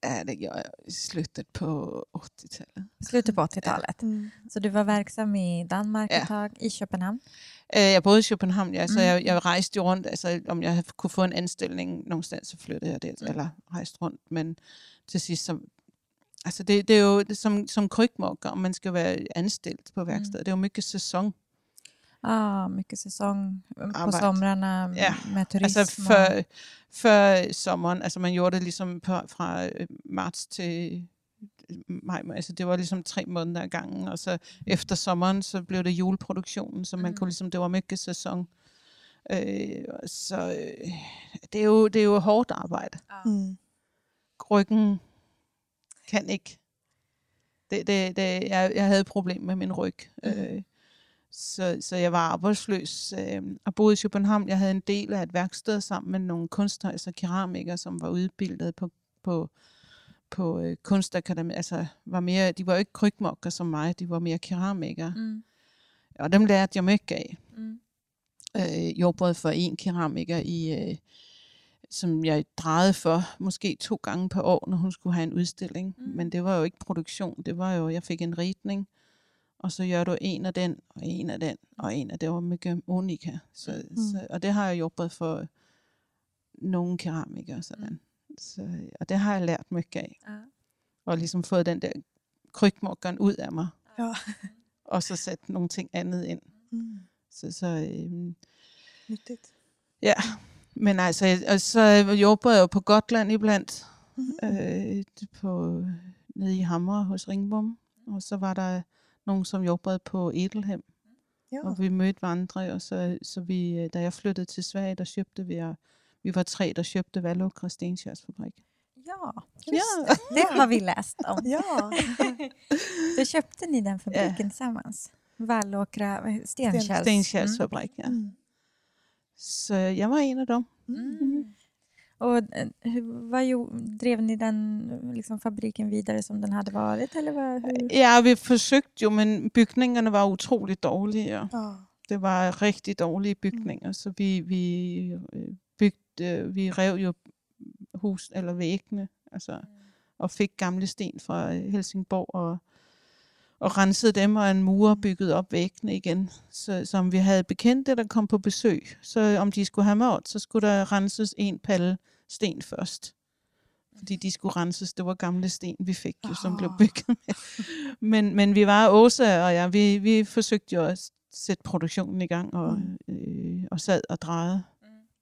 Ja, det jeg i slutet på 80-tallet. Slutet på 80-talet. Mm. Så du var verksam i Danmark Ja. ett tag, i Köpenhamn? Jeg boede i København, ja, så Mm. jeg, jeg rejste rundt. Altså, om jeg kunne få en anstilling nogen sted, så flyttede jeg det, Mm. eller rejste rundt. Men til sidst, så, altså det, det er jo det, som, som krykmokker, om man skal være anstillet på værkstedet. Det er jo mycket säsong. Ja, mycket säsong på Arbete. somrarna Ja, med turism. Altså och- før, før sommeren, altså man gjorde det ligesom på, fra øh, marts til maj, altså det var ligesom tre måneder ad gangen, og så efter sommeren, så blev det juleproduktionen, så man Mm. kunne ligesom, det var mycket sæson. Øh, så øh, det, er jo, det er jo hårdt arbejde. Mm. Ryggen kan ikke. Det, det, det, jeg, jeg havde et problem med min ryg. Mm. Øh, så, så jeg var arbejdsløs øh, og boede i København. Jeg havde en del af et værksted sammen med nogle kunstnere, altså keramikere, som var udbildet på, på, på øh, kunstakademi. Altså, var mere, de var jo ikke krykmokker som mig, de var mere keramikere. Mm, Og dem lærte jeg mycket af. mm, Øh, jobbede for en keramiker i... Øh, som jeg drejede for måske to gange per år, når hun skulle have en udstilling. Mm. Mm. Men det var jo ikke produktion, det var jo, jeg fik en ritning, og så gør du en af den, og en af den, og en af det var mycket unika. Så, Mm. mm. så, og det har jeg jobbet for nogle keramikere. Sådan. Mm. Mm. Så, og det har jeg lært mycket af. ja. Og ligesom fået den der krykmokkeren ud af mig, Ja. og så sat nogle ting andet ind. Mm. Så, så øhm, Nyttigt. Ja, men altså, og så jobber jeg jo på Gotland iblandt, Mhm. øh, på, nede i Hammer hos Ringbom. Og så var der nogen, som jobbede på Edelhem, Ja. og vi mødte hverandre, og så, så vi, øh, da jeg flyttede til Sverige, der købte vi, og vi var tre, der købte Vallåkra Stenskjærsfabrik. ja, Ja, det har vi läst om. Ja. Då köpte ni den fabriken tillsammans? Vallåkra heter- Stenkärrs. Stenskjærsfabrik, ja. Mm. Så jeg var en af dem. Mm. Mm. Och eh, hur, vad jo, drev ni den liksom, fabriken vidare som den hade varit? Eller vad, hur? Ja, vi forsøgte jo, men bygningerne var utroligt dårlige. og Ja. det var rigtig dårlige bygninger, mm. så vi, vi øh, bygde, vi rev jo hus eller væggene, altså, og fik gamle sten øh, Helsingborg og, og rensede dem, og en mur byggede op væggene igen. Så, så om vi havde bekendte, der kom på besøg, så om de skulle have mad, så skulle der renses en palle sten først. Fordi de skulle renses, det var gamle sten, vi fik jo, som blev Ah. bygget med. Men, men vi var Åsa og jeg, vi, vi forsøgte jo at sætte produktionen i gang, og, Mm. øh, og sad og drejede.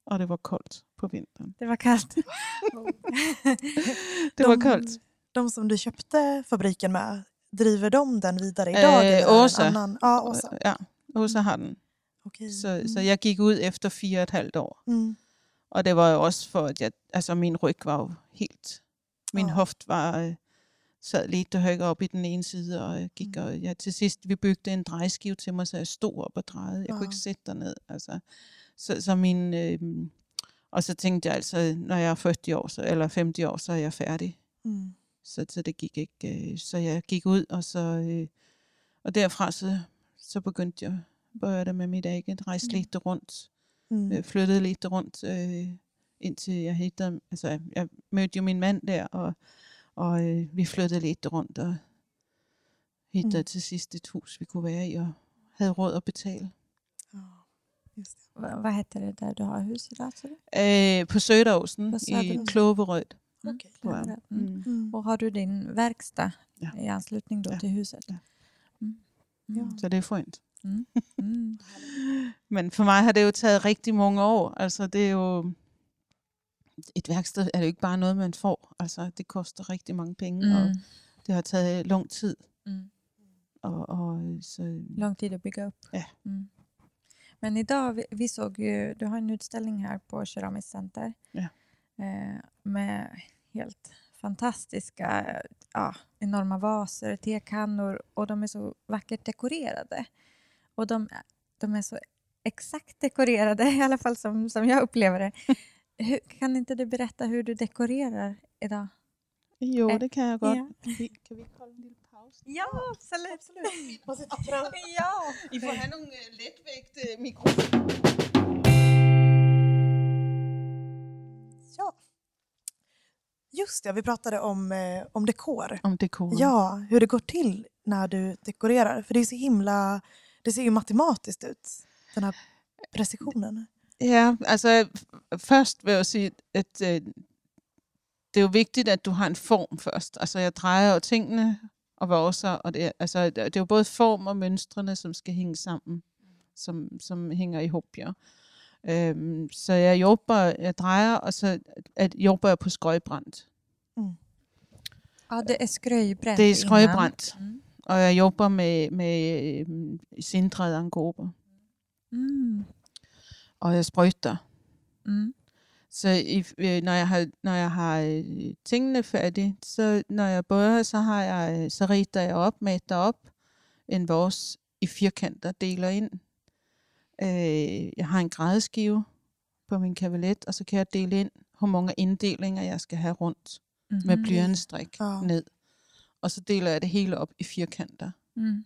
Og det var koldt på vinteren. Det var kallt. Det var De- koldt. De som du köpte fabriken med, driver de den idag? Eller är det en Åsa. Annan? Ja, Åsa. Ja, Åsa har den. Okej. Så, så Mm. jeg gik ud efter fire og et halvt år. Mm. Og det var jo også for, at jeg, altså min ryg var jo helt, min Ja. hoft var, øh, sad lidt højere op i den ene side, og jeg gik, Mm. og jeg, til sidst, vi byggede en drejeskive til mig, så jeg stod op og drejede. Jeg kunne Ja. ikke sætte derned. Altså. Så, så min, øh, og så tænkte jeg altså, når jeg er 40 år, så, eller 50 år, så er jeg færdig. Mm. Så, så det gik ikke. Øh, så jeg gik ud, og så øh, og derfra så, så begyndte jeg började med mit eget, rejste Mm. lidt rundt, Mm. øh, flyttede lidt rundt, øh, indtil jeg hittede, altså jeg mødte jo min mand der, og, og øh, vi flyttede lidt rundt, og hittede Mm. til sidst et hus, vi kunne være i, og havde råd at betale. Ja, just det. Vad, vad heter det där du har hus idag? sa du? Øh, på Söderåsen På i. Kloverød. Mm, Okej. tror ja, mm. Mm. Mm. Och har du din verkstad Ja. i anslutning då Ja. till huset? Ja. Mm. Ja. Så det er fint. Mm. Mm. Men for mig har det jo taget rigtig mange år. Altså det er jo... Et værksted er jo ikke bare noget, man får. Altså det koster rigtig mange penge, mm. og det har taget lang tid. Mm. Og, og så, Lång tid att bygga upp. Ja. Mm. Men idag, vi, vi såg ju, du har en utställning här på Keramiskt center Ja. eh, med helt fantastiska, ja, enorma vaser, tekannor och de är så vackert dekorerade. Och de, de är så exakt dekorerade, i alla fall som, som jag upplever det. Hur, kan inte du berätta hur du dekorerar idag? jo, Ja. det kan jeg godt. Ja. Kan vi, kan vi ikke holde en lille pause? Ja, absolut. Absolut. Ja. I får have nogle uh, letvægte mikrofoner. Ja. Just det, vi pratade om, eh, om dekor. Om dekor. Ja, hur det går till när du dekorerar. För det är så himla, det ser ju matematiskt ut, den här precisionen. Ja, altså f- først vil jeg sige, at øh, det er jo vigtigt, at du har en form først. Altså jeg drejer jo tingene og vaser, og det, altså, det er jo både form og mønstrene, som skal hænge sammen, som, som hænger i hopjer. Øhm, så jeg jobber, jeg drejer, og så at jobber jeg på skrøjbrændt. ja, det är skröjbränt Det er innan. skrøjbrændt, Mm. Og jeg jobber med, med sindrede angåber, Mm. og jeg sprøjter. Mm. Så i, øh, når jeg har, når jeg har øh, tingene færdige, så når jeg bøjer, så har jeg, øh, så ritter jeg op, mætter op en vores i firkanter, deler ind. Øh, jeg har en grædeskive på min kavalet, og så kan jeg dele ind, hvor mange inddelinger jeg skal have rundt med Mhm. blyantstrik Ja. ned. Og så deler jeg det hele op i firkanter. Mm.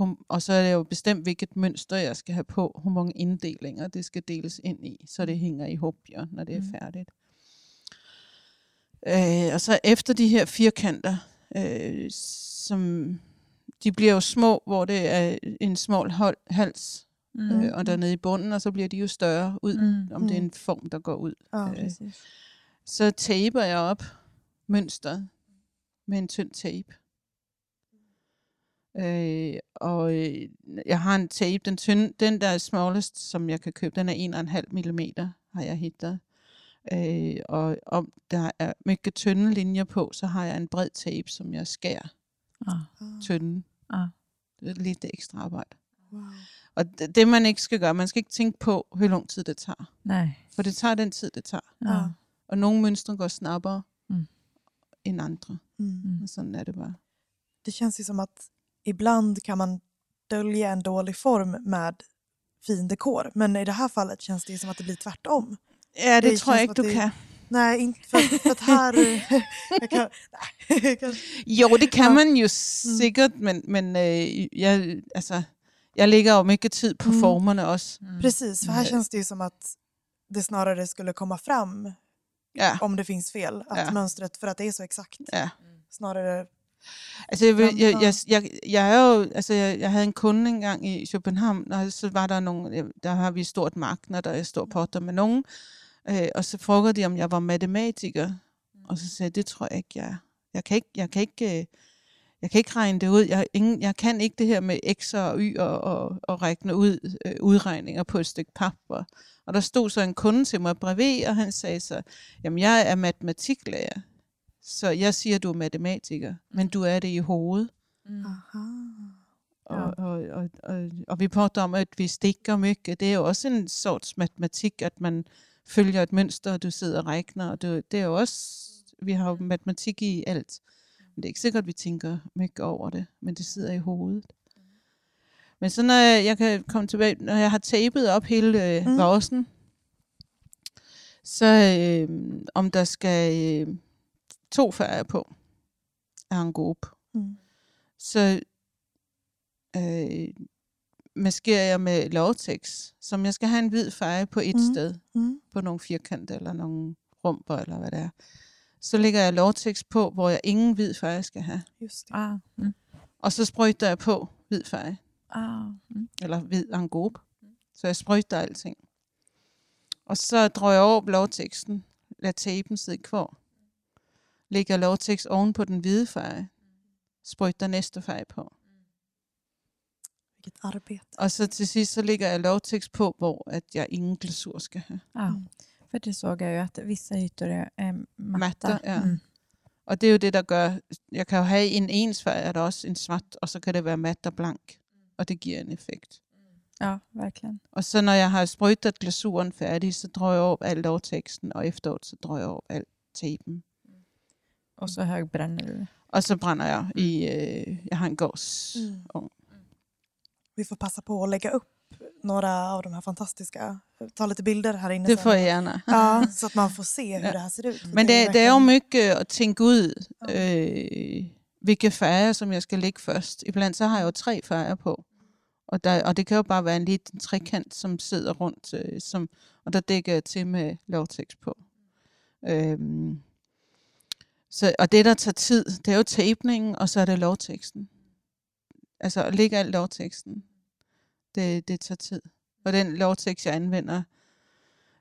Hum- Og så er det jo bestemt, hvilket mønster jeg skal have på, hvor mange inddelinger det skal deles ind i, så det hænger i hopjer, når det er Mm. færdigt. Øh, og så efter de her firkanter, øh, som de bliver jo små, hvor det er en smal hold, hals, Mm. øh, og dernede i bunden, og så bliver de jo større ud, Mm. om det er Mm. en form, der går ud. Ja. Øh, Precis. Så taper jeg op mønstret med en tynd tape. Øh, og øh, jeg har en tape, den, tynde, den der er smallest, som jeg kan købe, den er 1,5 mm, har jeg hittet. Øh, og om der er mycket tynde linjer på, så har jeg en bred tape, som jeg skærer Ja. tynde. Ja. Det er lidt ekstra arbejde. Wow. Og det, det man ikke skal gøre, man skal ikke tænke på, hvor lang tid det tager. Nej. For det tager den tid, det tager. Ja. Og nogle mønstre går snabbere Mm. end andre. Mm. Mm. Og sådan er det bare. Det känns ju som att ibland kan man dölja en dålig form med fin dekor. Men i det här fallet känns det ju som att det blir tvärtom. Ja, det, Det tror känns ikke, du kan. Nej, inte för, för att här... jag kan, nej, kanske- Jo, det kan Ja. man jo sikkert, men, men øh, jeg, altså, jeg lægger jo mycket tid på Mm. formerne også. Mm. Precis, för här Nej. känns det ju som att det snarare skulle komma fram Ja, om det finns fel. Att Ja. mönstret, för att det är så exakt. ja. Snarare... Altså, jeg, jeg, Ja. jeg, jeg, jeg er jo, altså, jeg, jeg havde en kunde engang i København, og så var der nogle, der har vi stort marked, der er stor potter med nogen, øh, og så frugede de, om jeg var matematiker, og så sagde jeg, det tror jeg ikke, jeg er. Jeg kan ikke, jeg kan ikke, øh, jeg kan ikke regne det ud. Jeg, ingen, jeg kan ikke det her med x'er og y'er og, og regne ud, øh, udregninger på et stykke papir. Og der stod så en kunde til mig brevet, og han sagde så, jamen jeg er matematiklærer, så jeg siger, du er matematiker, men du er det i hovedet. Mm. Aha. Og, og, og, og, og vi prater om, at vi stikker mycket. Det er jo også en sorts matematik, at man følger et mønster, og du sidder og regner. Og det, det er jo også, vi har jo matematik i alt. Men det er ikke sikkert, at vi tænker mycket over det, men det sidder i hovedet. Men så når jeg, jeg kan komme tilbage, når jeg har tapet op hele øh, Mm. mm. så øh, om der skal øh, to färger på af en gruppe. Mm. Så øh, maskerer jeg med Lortex, som jeg skal have en hvid farve på et mm. sted, Mm. på nogle firkanter eller nogle rumper, eller hvad det er. Så lægger jeg Lortex på, hvor jeg ingen hvid farve skal have. Just det. Ah, mm. Og så sprøjter jeg på hvid farve, ah, mm. eller hvid angåb. Så jeg sprøjter alting. Og så drøjer jeg over Lortexen, lader tapen sidde kvar. Lægger Lortex oven på den hvide farve, sprøjter næste farve på. Vilket arbete. Og så til sidst så lægger jeg Lortex på, hvor at jeg ingen glasur skal have. ah. Mm. För det såg jag ju att vissa ytor är, är matta. Matta, ja. Mm. Og det er jo det, der gør, jeg kan jo have en ens farve, er der også en svart, og så kan det være mat og blank. Og det giver en effekt. Ja, verkligen. Og så når jeg har sprøjtet glasuren færdig, så drøjer jeg op alt lovteksten, og efteråret så drøjer jeg op alt tapen. Och så högbränner du. Og så brænder jeg i, øh, jeg har en gås. Mm. Vi får passa på att lägga upp några av de här fantastiska, ta lite bilder här inne Det sen. får jeg gärna. Ja, så att man får se hur Ja. det här ser ut. Men det, det jo verkligen- mycket at tænke ud, øh, hvilke farver, som jeg skal lægge først. Iblandt så har jo tre farver på. Og, der, og det kan jo bare være en liten trekant, som sidder rundt, øh, som, og der dækker jeg til med lovtekst på. Øhm, så, og det, der tager tid, det er jo tapningen, og så er det lovteksten. Altså at lægge alt lovteksten, det, det tager tid. Og den lovtekst, jeg anvender,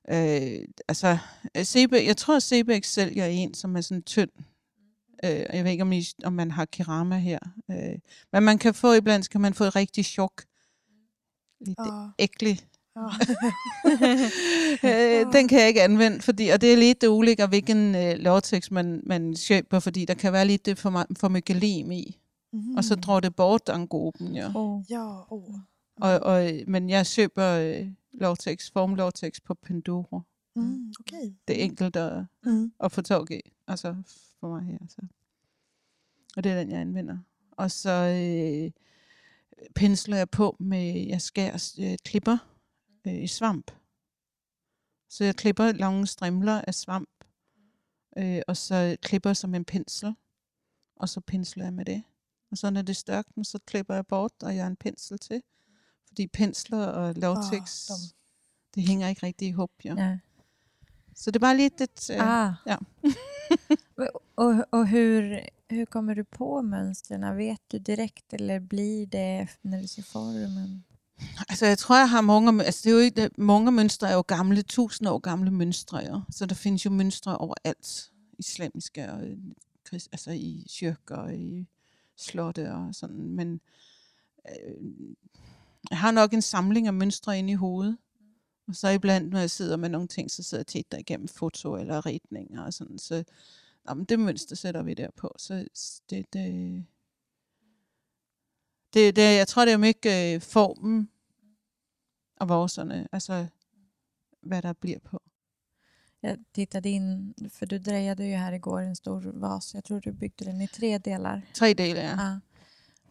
øh, altså CB, jeg tror, at CBX sælger en, som er sådan tynd. Øh, jeg ved ikke, om, I, om man har kerama her. Øh, men man kan få, iblandt kan man få et rigtig chok. Lidt. Ja, æglig. øh, den kan jeg ikke anvende, fordi, og det er lidt det uligger, hvilken øh, lovtekst man, man køber, fordi der kan være lidt det for, meget, for mycket lim i. Mhm. Og så drar det bort angåben, ja. Oh. Ja, åh. Og, og, men jeg køber øh, lovtekst, formlovtekst på Pandora. Mm, Okej. Det er enkelt at, Mm. at få tag i, altså for mig her. Så. Og det er den, jeg anvender. Og så øh, pensler jeg på med, jeg skærer øh, klipper øh, i svamp. Så jeg klipper lange strimler af svamp, øh, og så klipper som en pensel, og så pensler jeg med det. Og så når det er så klipper jeg bort, og jeg har en pensel til. Fordi pensler og lavtex, ah, de- det hænger ikke rigtig i hop. Ja. Ja. Så det er bare lidt et... Øh, Ah. ja. och och hur, hur kommer du på mönstren? Vet du direkt eller blir det när du ser formen? Altså, jeg tror, jeg har mange... Altså, det er jo ikke, mange mønstre er jo gamle, tusind år gamle mønstre, ja. Så der findes jo mønstre overalt. Islamiske og øh, altså i kyrker og i slotte og sådan. Men øh, jeg har nok en samling af mønstre inde i hovedet. Og så iblandt, når jeg sidder med nogle ting, så sidder jeg tit der igennem foto eller ritninger og sådan. Så jamen, det mønster sætter vi der på. Så det, det, det, det, jeg tror, det er mycket øh, formen og varserne, altså hvad der bliver på. Jag tittade in, för du drejade ju här igår en stor vas. Jag tror du byggde den i tre delar. Tre dele, ja. Ja.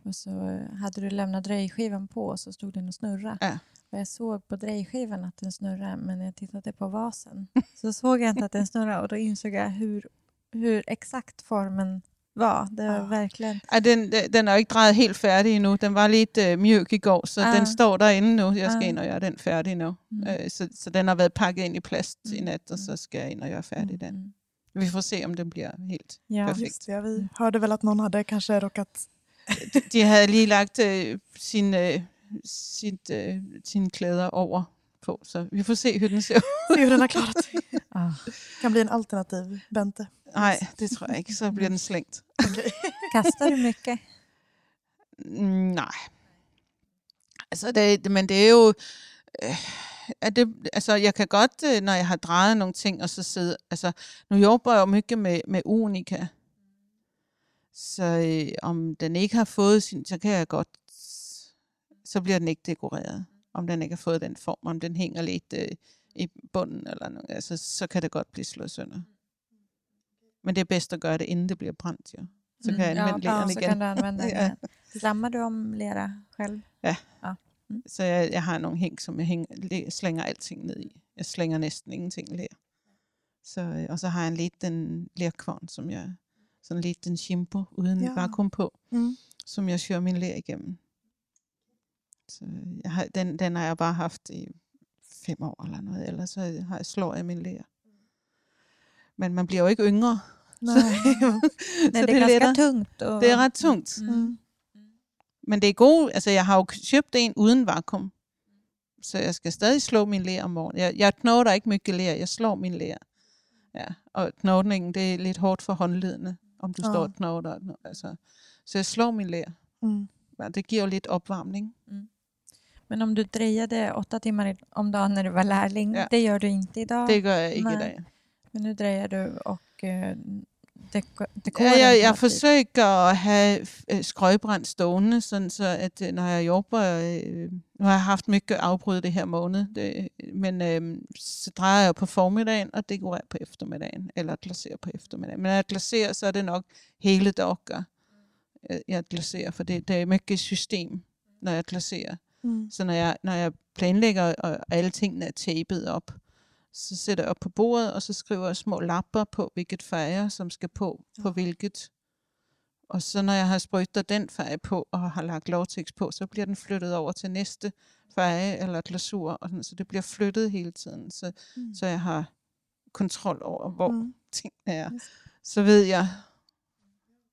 Och så eh, hade du lämnat drejskivan på och så stod den och snurrade. Ja. Och jag såg på drejskivan att den snurrade men när jag tittade på vasen så såg jag inte att den snurrade och då insåg jag hur, hur exakt formen var. Det var Ja. verkligen... Ej, den, den- den er jo ikke drejet helt færdig endnu. Den var lidt øh, mjuk i går, så Ah. den står derinde nu. Jeg skal Ah. ind og gøre den færdig nu. Mm. Øh, så, så den har været pakket ind i plast i Mm. nat, og så skal jeg ind og gøre færdig den. Mm. Vi får se, om den bliver helt Ja. perfekt. Just ja, vi hörde väl att någon hade kanske råkat... De havde lige lagt øh, sin, øh, sit, øh, sine klæder over på, så vi får se, hur den ser ud. Se hur den har klarat sig. Ah. kan bli en alternativ Bente. Nej, det tror jeg ikke. Så bliver den slængt. Kastar du mycket? Mm, nej. Altså, det, men det er jo... Øh, er det, altså, jeg kan godt, øh, når jeg har drejet nogle ting, og så sidde... Altså, nu jobber jeg jo mycket med, med unika. Så øh, om den ikke har fået sin... Så kan jeg godt... Så bliver den ikke dekoreret. Om den ikke har fået den form. Om den hænger lidt øh, i bunden, eller noget. Altså, så kan det godt blive slået sønder. Men det er bedst at gøre det, inden det bliver brændt, jo. Så kan jeg Mm, anvende ja, lederen så igen. kan du använda den Ja. igen. Slammar du om lera själv? Så jeg, jeg har nogle hæng, som jeg hæng, læ- slænger alting ned i. Jeg slænger næsten ingenting ler. Så, øh, og så har jeg en lidt den lerkvarn, som jeg Sådan en liten chimpo uden Ja. vakuum på, Mm. som jeg kører min ler igennem. Så jeg har, den, den har jeg bare haft i fem år eller noget, ellers så har jeg slår jeg min ler. Men man bliver jo ikke yngre. Nej. Nej, det er det ganska letter. tungt. Och, Det er ret tungt. Mm. Men det er gode, altså jeg har jo købt en uden vakuum. Så jeg skal stadig slå min ler om morgenen. Jeg, jeg knotter ikke mycket ler, jeg slår min ler. Ja, og knotningen, det er lidt hårdt for håndledene, om du Ja. står og knotter. Altså. Så jeg slår min ler. Mm. Ja, det giver jo lidt opvarmning. Men om du drejade åtta timmar om dagen när du var lärling, Ja. det gör du inte idag. Det gør jeg ikke Nej. i dag. Men nu drejer du och eh, deko- Ja, jeg, jeg forsøger at have øh, skrøjbrændt stående, sådan så at øh, når jeg jobber, øh, nu har jeg haft mycket afbrud det her måned, det, men øh, så drejer jeg på formiddagen og dekorerer på eftermiddagen, eller glaserer på eftermiddagen. Men når jeg glaserer, så er det nok hele dager, jeg, jeg glaserer, for det, det er mycket system, når jeg glaserer. Mm. Så når jeg, når jeg planlægger, og alle tingene er tapet op, så sætter jeg op på bordet, og så skriver jeg små lapper på, hvilket farver, som skal på, på hvilket. Og så når jeg har sprøjtet den farve på, og har lagt lovtekst på, så bliver den flyttet over til næste farve eller glasur, og sådan, så det bliver flyttet hele tiden, så, Mm. så jeg har kontrol over, hvor mm. Tingene er. Så ved jeg,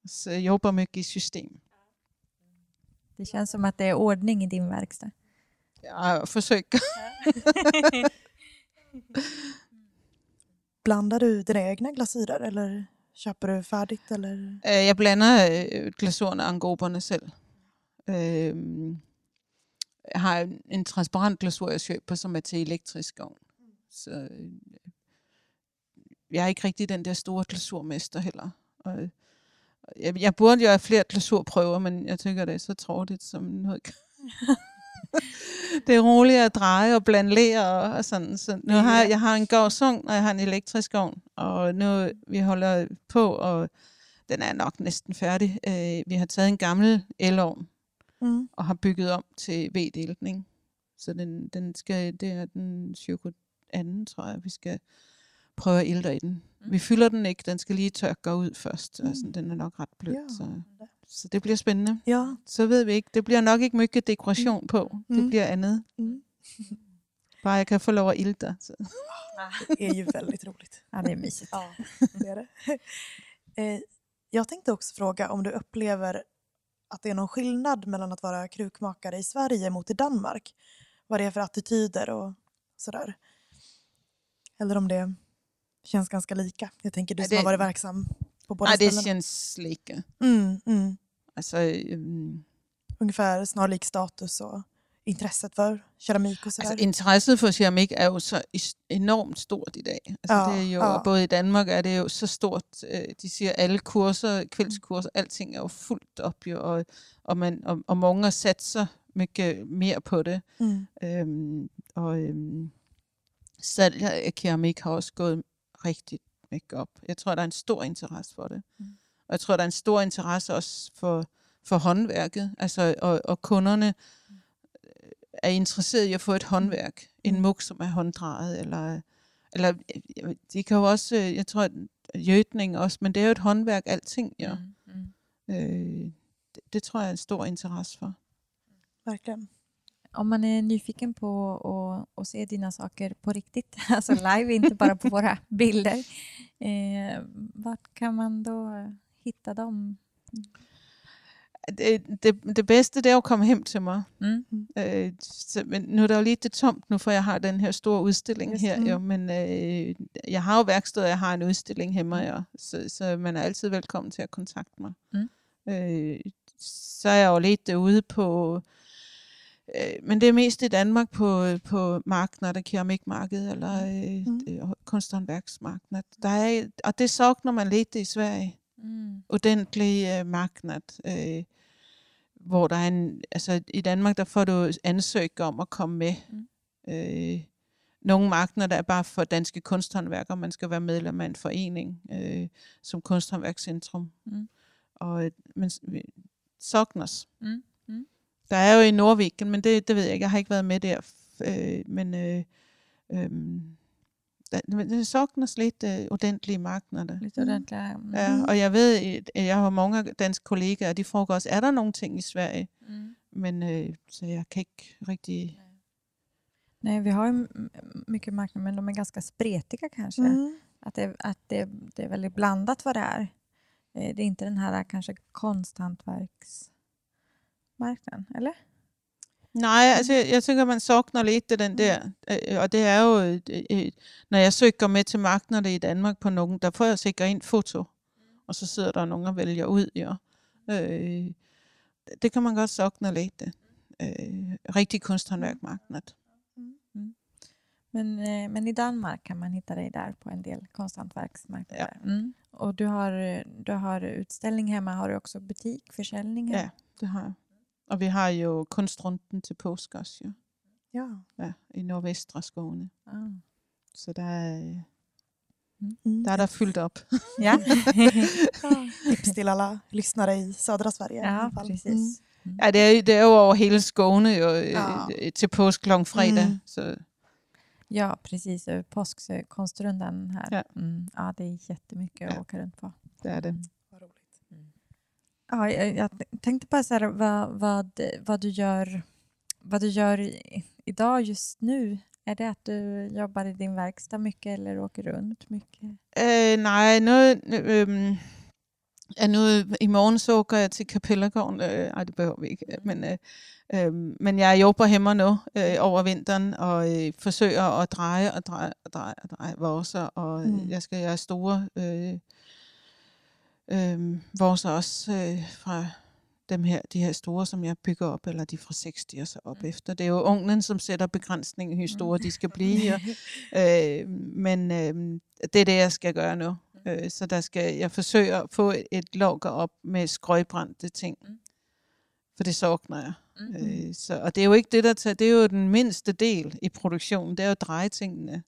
så jeg jobber mycket i system. Det känns som att det är ordning i din verkstad. Jeg forsøger Blandar du dina egna glasyrer eller köper du färdigt? Eller? Øh, Jeg blander øh, glasurerne og angoberne selv. Øh, jeg har en- en transparent glasur, jeg køber, som er til elektrisk ovn. Så øh, jeg er ikke rigtig den der store glasurmester heller. Og, øh, jeg, jeg burde jo have flere glasurprøver, men jeg tænker, det er så trådigt som noget. det er roligt at dreje og blande ler og, og sådan. Så nu har jeg, jeg har en gårdsung, og jeg har en elektrisk ovn, og nu vi holder på, og den er nok næsten færdig. Øh, vi har taget en gammel elovn Mm. og har bygget om til veddeltning. Så den, den skal, det er den 22. tror jeg, vi skal prøve at ilde i den. Vi fylder den ikke, den skal lige tørke ud først. Mm. Altså, den er nok ret blød, Ja. så, så det bliver spændende. Ja. Så ved vi ikke, det bliver nok ikke mycket dekoration på. Det Mm. bliver andet. Mm. Bare jeg kan få lov at ilde dig. Så. Det är ju väldigt roligt. Ja, det är mysigt. Ja, det är det. Eh, Jag tänkte också fråga om du upplever att det är någon skillnad mellan att vara krukmakare i Sverige mot i Danmark. Vad det är för attityder och sådär. Eller om det känns ganska lika. Jag tänker du Ja, som har varit verksam på båda Nej, det ställena. känns lika. Mm, mm. Altså, øhm, Ungefär snarlik status och intresset för keramik och sådär. altså, interesset for keramik er jo så is- enormt stort i dag. Altså, Ja, det er jo, ja. både i Danmark er det jo så stort. Øh, de siger, alle kurser, kveldskurser, alting er jo fuldt op, jo, og, og, man, og, og mange satser mycket mere på det. mm. Øhm, og øhm, salg af keramik har også gået rigtig mycket op. Jeg tror, der er en stor interesse for det. Mm. Og jeg tror, der er en stor interesse også for, for håndværket. Altså, og, og kunderne øh, er interesseret i at få et håndværk. En Mm. muk, som er hånddrejet. Eller, eller øh, de kan jo også, øh, jeg tror, jødning også, men det er jo et håndværk, alting. Ja. Mm, mm. Øh, det, det tror jeg er en stor interesse for. Verkligen. Om man är nyfiken på att, att se dina saker på riktigt, alltså live, inte bara på våra bilder, eh, vart kan man då hitta dem? Det, det, det bedste, det er jo at komme hjem til mig. Mm. Øh, så, men nu er der jo lidt det tomt nu, for jeg har den her store udstilling Just her. det. Jo, men øh, jeg har jo værksted, og jeg har en udstilling hjemme, ja, så, så man er altid velkommen til at kontakte mig. Mm. Øh, så er jeg jo lidt derude på, øh, men det er mest i Danmark på, på markeder, der keramikmarked eller øh, Mm. mm. kunsthåndværksmarked. Der er, og det savner man lidt i Sverige Mm. ordentlig øh, marknad, øh, hvor der er en, altså i Danmark, der får du ansøg om at komme med. Mm. Øh, nogle markeder, der er bare for danske kunsthåndværkere, man skal være medlem af en forening, øh, som Kunsthåndværkscentrum. Mm. Og, øh, men s- vi- Sognos. Mm. Mm. Der er jo i Nordviken, men det, det ved jeg ikke, jeg har ikke været med der. Øh, men øh, øh, det, saknas lite ordentliga marknader. Lite ordentliga... Mm. Ja, och jag vet, at jag har många danska kollegor, och de frågar oss, är det någonting i Sverige? Mm. Men øh, så jag kan inte riktigt... Nej, vi har ju mycket marknader, men de är ganska spretiga kanske. Mm. Att, det, att det, det är väldigt blandat vad det är. Eh, Det är inte den här kanske marknaden, eller? Nej, altså jeg, jeg tænker, man saknar lite den der. Øh, og det er jo, øh, øh, når jeg søger med til markeder i Danmark på nogen, der får jeg sikkert en foto. Og så sidder der nogen og vælger ud, ja. Øh, det kan man godt sakna lite. Øh, rigtig kunsthåndværkmarknadet. Men, men i Danmark kan man hitta dig där på en del konsthantverksmarknader. Mm. Och du har, du har utställning hemma, har du också butik, försäljning? Ja, det har jeg. Og vi har jo kunstrunden til påske også, ja. Ja. ja i nordvestre Skåne. Ah. Så der er, øh, Mm. der er der fyldt op. Ja, Tips till alla lyssnare i södra Sverige. i ja alla fall. precis. Ja, det er, det er jo over hele Skåne jo, Ja. øh, til påske kl. fredag. Mm. Så Ja, precis. över Påskkonstrundan här. Ja. Mm. ja, det är jättemycket att Ja. åka runt på. det er det. Roligt. Ja, jag, jag tänkte bara så här, vad, vad, vad du gör, vad du gör i, idag just nu. Är det att du jobbar i din verkstad mycket eller åker runt mycket? Øh, nej, nu, øh, ja, nu i morgen så åker jeg til Kapellergården. Øh, ej, det behøver vi ikke. Men, øh, øh, men jeg jobber hjemme nu øh, over vinteren og øh, forsøger at dreje og dreje og dreje og dreje vorser. Og Mm. mm. jeg skal gøre store øh, øh, vorser også øh, fra dem her, de her store, som jeg bygger op, eller de fra 60 og så op Mm. efter. Det er jo unglen, som sætter begrænsning i, hvor store de skal blive. Og, øh, men øh, det er det, jeg skal gøre nu. Øh, så der skal jeg forsøge at få et, et logger op med skrøjbrændte ting. Mm. For det savner jeg. Mm. Øh, så, og det er jo ikke det, der tager, det er jo den mindste del i produktionen, det er jo at dreje tingene.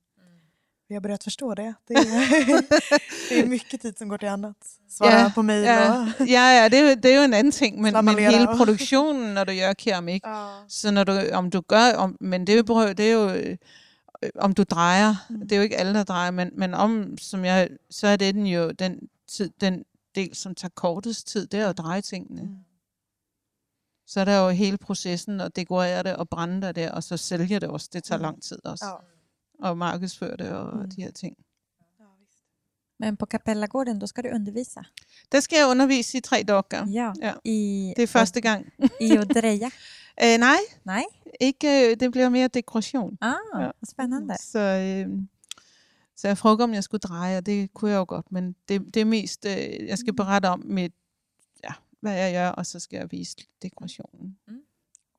Vi har börjat förstå det. Det är, det är mycket tid som går till annat. Svara Ja, på mejl Ja, och... ja, ja det, er, det er jo en anden ting, men, men hele og- produktionen, når du gør keramik, Ja. så når du, om du gør, om, men det er jo, det er jo øh, om du drejer, Mm. det er jo ikke alle, der drejer, men, men om, som jeg, så er det den jo den, tid, den del, som tager kortest tid, det er jo at dreje tingene. Mm. Så er der jo hele processen, og dekorere det, og brænde det, og så sælge det også. Det tager Mm. lang tid også. Ja. Og markedsføre det, og Mm. de her ting. Ja, visst. Men på Kapellagården, då ska du undervisa. Der skal jeg undervise i tre dager. Ja. Ja. I, Det er første gang. I att dreja. Øh, nej, Nej? ikke, det bliver mere dekoration. Ah, Ja. vad spännande. Så, øh, så jeg frågede, om jeg skulle dreje, og det kunne jeg jo godt, men det, det er mest, øh, jeg skal berette om mit, ja, hvad jeg gør, og så skal jeg vise dekorationen.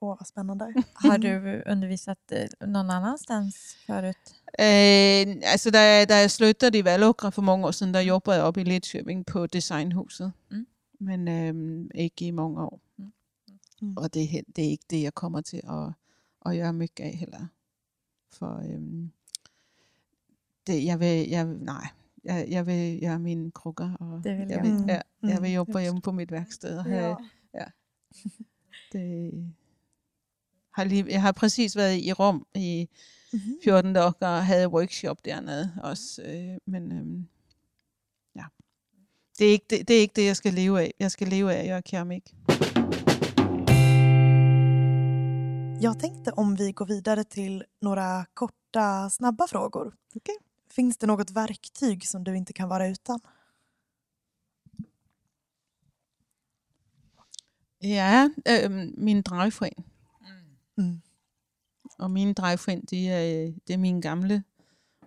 Åh, vad spännande. Har du undervisat eh, någon annanstans förut? Øh, altså, da, da jeg sluttede i Vallåkra for mange år siden, der jobbede jeg op i Lidköping på Designhuset. Mm. Men øh, ikke i mange år. Mm. Mm. Og det, er det er ikke det, jeg kommer til at, at gøre mycket af heller. For øh, det, jeg vil, jeg, vil- nej, jeg, jeg vil gøre mine krukker, og Det vil jeg, jeg. vil, Mm. ja, jeg vil Mm. jobbe Just. hjemme på mit værksted. Og have, Ja. det, har lige, jeg har præcis været i Rom i Mhm. 14 dage og havde workshop dernede også. Øh, men øhm, ja, det er, ikke det, det er ikke det, jeg skal leve af. Jeg skal leve af at gøre keramik. Jag tänkte om vi går vidare till några korta, snabba frågor. Okej. Finns det något verktyg som du inte kan vara utan? Ja, øhm, min drejefrind. Mm. Og mine drejefrind, de er, det er mine gamle,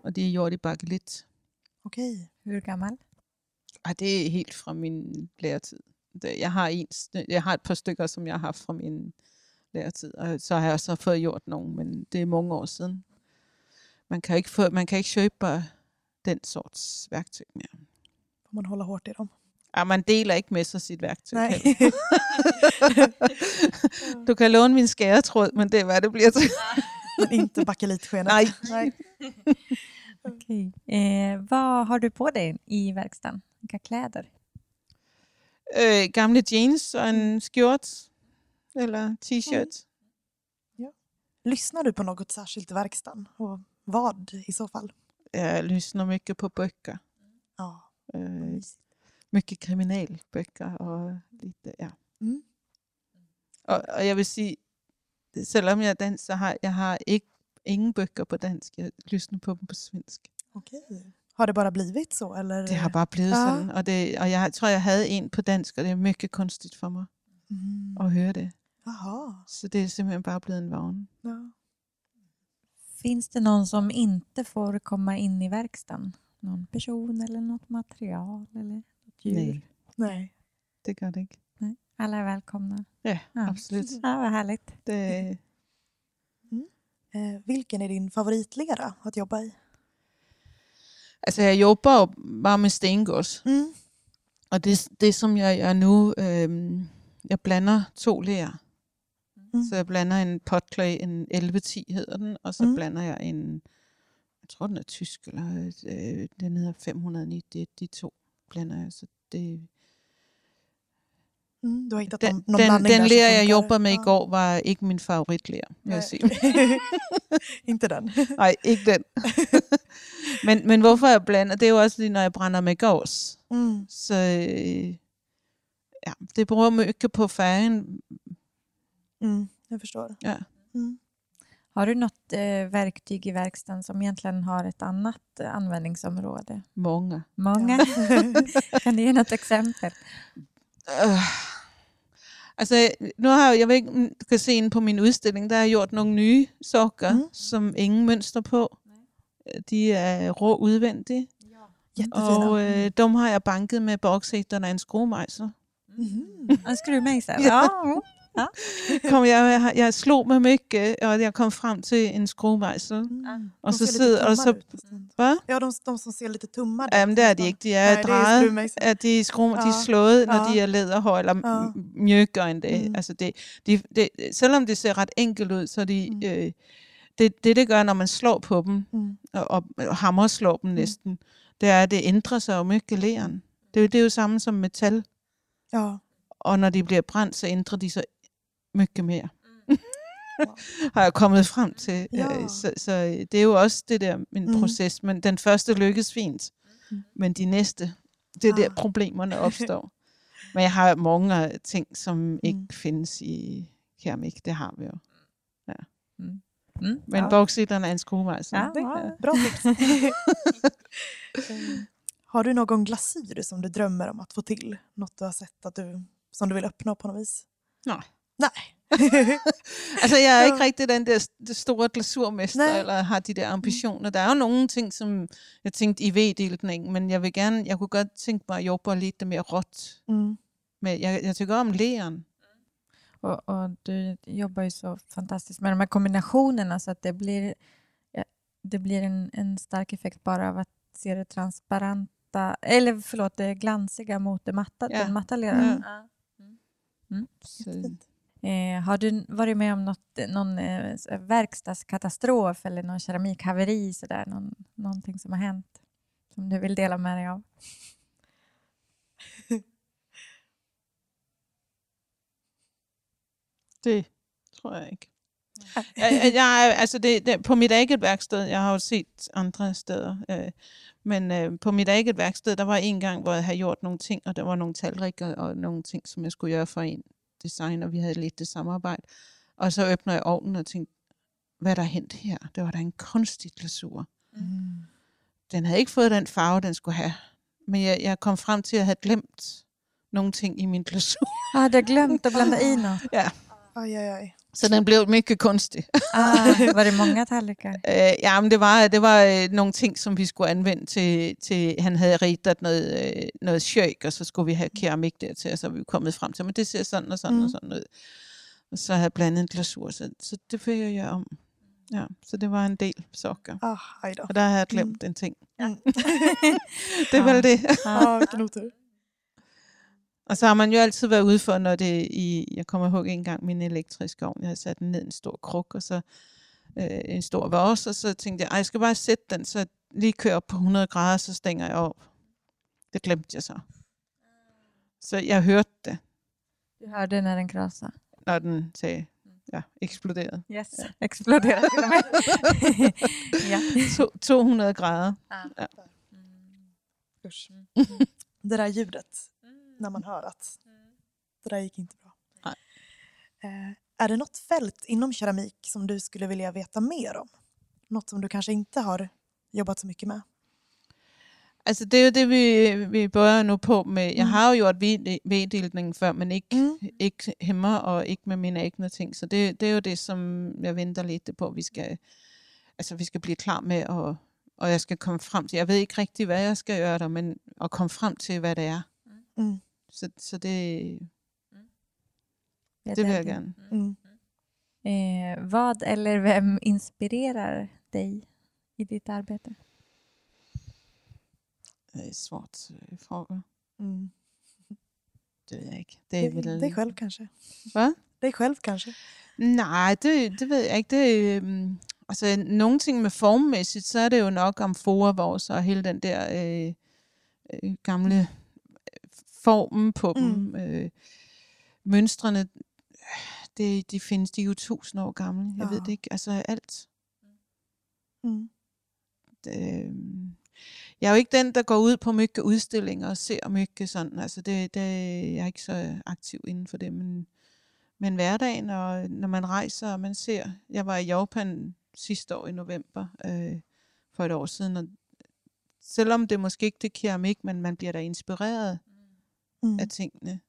og de er gjort i bakelit. Okej. Hur gammal? Ej, det er helt fra min læretid. Det, jeg, har en, jeg har et par stykker, som jeg har haft fra min læretid, og så har jeg også fået gjort nogle, men det er mange år siden. Man kan ikke, få, man kan ikke købe bare den sorts værktøj mere. Man hålla hårt i dem? Ja, man deler ikke med sig sit værktøj. Nej. du kan låne min skæretråd, men det er, hvad det bliver til. Men inte bakelitskenet? Nej. Nej. Okej. Eh, vad har du på dig i verkstaden? Vilka kläder? Øh, gamle jeans og en skjort, eller t-shirt. Lyssnar du på något särskilt i verkstaden? Och vad i så fall? Jag lyssnar mycket på böcker. Ja. Eh, mycket kriminalböcker och lite, ja. Mm. Og, og jeg vil sige, selvom jeg er dansk, så har jeg har ikke, ingen bøger på dansk. Jeg lyssnar på dem på svensk. Okej. Har det bara blivit så? Eller? Det har bare blevet Ja. sådan. Og, det, og jeg tror, jeg havde en på dansk, og det er mycket konstigt for mig Mm. at høre det. Jaha. Så det er simpelthen bare blevet en vane. Ja. Finns det någon som inte får komma in i verkstaden? Någon person eller något material eller djur? Nej, Nej. det gør det ikke. Nej. Alla är välkomna. Ja, Ja. absolut. Ja, vad härligt. Det, Eh, vilken är din favoritlera att jobba i? altså, jeg jobber jo bare med stengods. Mm. Og det, det som jeg gør nu, øhm, jeg blander to ler. Mm. Så jeg blander en potclay, en 1110 hedder den, og så Mm. mm. blander jeg en, jeg tror den er tysk, eller øh, den hedder 509, det, de to blander jeg. Så det, Mm. Du har den någon, någon den, blandning den som ler, jeg jobber med i går, var ikke min favoritler, vil jeg sige. Inte den. Nej, ikke den. men, men hvorfor jeg blander, det er jo også lige, når jeg brænder med gås. Mm. Så øh, ja, det beror mycket på färgen. Mm. Jag förstår. Ja. Mm. Har du något eh, verktyg i verkstaden som egentligen har ett annat eh, användningsområde? Många. Många? kan du ge något exempel? Altså, nu har ikke, om du kan se inde på min udstilling, der har jeg gjort nogle nye sokker, Mm. mm. som ingen mønster på. De er rå udvendige, Jättefina. og øh, dem har jeg banket med boksægterne af en skruemejsel. Mhm. En skruvmejsel? Ja. Kom, jeg, jeg, jeg slog mig mycket, og jeg kom frem til en skruemejsel. Mm. Og De så sidder, og tummade så, hvad? Ja, de, de som ser lite tummade Jamen, det er de ikke. De er Nej, det er drejet, at de er, skru, de er Ja. slået, når Ja. de er læderhår, eller Ja. ja. mjøkker end det. Mm. Mm. Altså det, de, det. Selvom det ser ret enkelt ud, så de, Mm. mm. øh, det, det, det gør, når man slår på dem, Mm. og, og, og hammerslår dem næsten, det er, at det ændrer sig jo mycket læren. Det, er det er jo samme som metal, Ja. og når de bliver brændt, så ændrer de sig mycket mere. har jeg kommet frem til. Ja. Øh, så, så det er jo også det der en Mm. mm. proces, men den første lykkes fint, Mm. men de næste, det er der Ah. problemerne opstår. men jeg har mange ting, som Mm. ikke findes i keramik, det har vi jo. Mm. Men Ja. ja. boksitterne er en skruemejsel. Ja. Är bra tips. Eh, Har du någon glasyr som du drömmer om att få till? Något du har sett att du, som du vill uppnå på något vis? Nej. Nej. Altså, jeg er ikke rigtig den der st- store glasurmester, Nej. Eller har de der ambitioner. Der er jo nogle ting, som jeg tænkte i V-delning, men jeg vil gerne, jeg kunne godt tænke mig at jobbe lidt mere råt. Mm. Men jeg, jeg tycker om leren. Och, och du jobbar ju så fantastiskt med de här kombinationerna så att det blir, ja, det blir en, en stark effekt bara av att se det transparenta, eller förlåt, det glansiga mot det matta, Ja. den matta leran. Ja. Så, Jättefint. Eh, har du varit med om något, någon eh, verkstadskatastrof eller någon keramikhaveri, så där, någon, någonting som har hänt som du vill dela med dig av? det tror jeg ikke. Jeg, jeg, altså det, det, på mit eget værksted, jeg har jo set andre steder, øh, men øh, på mit eget værksted, der var en gang, hvor jeg havde gjort nogle ting, og der var nogle talrikker og nogle ting, som jeg skulle gøre for en designer, vi havde lidt det samarbejde. Og så åbner jeg ovnen og tænkte, hvad er der hent her? Det var da en kunstig glasur. Mm. Den havde ikke fået den farve, den skulle have. Men jeg, jeg kom frem til at have glemt nogle ting i min glasur. Jag hade glömt att blanda i något. Aj, aj, aj. Så den blev mycket kunstig. Ah, var det många tallrikar? Øh, ja, men det var, det var øh, nogle ting, som vi skulle anvende til, til han havde ritet noget, øh, noget shake, og så skulle vi have keramik dertil, og så er vi kommet frem til, men det ser sådan og sådan Mm. mm. og sådan ud. Og så havde jeg blandet en glasur, så, så det fik jeg om. Ja, så det var en del sokker. Ah, då. Og der havde jeg glemt en ting. Mm. Det vel det. Ja, otur. Og så har man jo altid været ude for, når det i, jeg kommer ihåg en gang min elektriske ovn, jeg havde sat den ned i en stor kruk, og så øh, en stor vars, og så tænkte jeg, "Ej, jeg skal bare sætte den, så lige kører op på 100 grader, så stænger jeg op. Det glemte jeg så. Så jeg hørte det, Du hörde när den krasade? når den sagde ja, exploderede. Yes. Och med. ja. To, 200 grader. Mm. Usch. Det där ljudet, när man hör att det där gick inte bra. Nej. Eh, är det något fält inom keramik som du skulle vilja veta mer om? Något som du kanske inte har jobbat så mycket med? Altså det er jo det, vi, vi börjar nu på med. Jeg Mm. har jo gjort ved- veddilning før, men ikke, Mm. ikke hemmer og ikke med mine egne ting. Så det, det er jo det, som jeg venter lidt på, vi skal, altså, vi skal blive klar med, og, og jeg skal komme frem til. Jeg ved ikke rigtig, hvad jeg skal gøre der, men at komme frem til, hvad det er. Mm. Så, så det, Vet det vil jag jeg inte. gerne. Mm. Eh, vad eller vem inspirerar dig i ditt arbete? Det er et svårt øh, fråga. Mm. Det ved jeg ikke. Det er vel... Dig själv kanske? Hvad? Dig själv kanske? Nej, det, det ved jeg ikke. Det, er, øhm, altså, nogle ting med formmæssigt, så er det jo nok amfora vores og hele den der øh, øh, gamle formen på mm. dem. Øh, mønstrene, det, de findes, de er jo tusind år gamle. Jeg ja. ved det ikke. Altså alt. Mm. Det, øh, jeg er jo ikke den, der går ud på mykke udstillinger og ser mykke sådan. Altså det, det, jeg er ikke så aktiv inden for det, men, men hverdagen, og når man rejser, og man ser... Jeg var i Japan sidste år i november, øh, for et år siden, og selvom det måske ikke det er keramik, men man bliver da inspireret Mm. af tingene.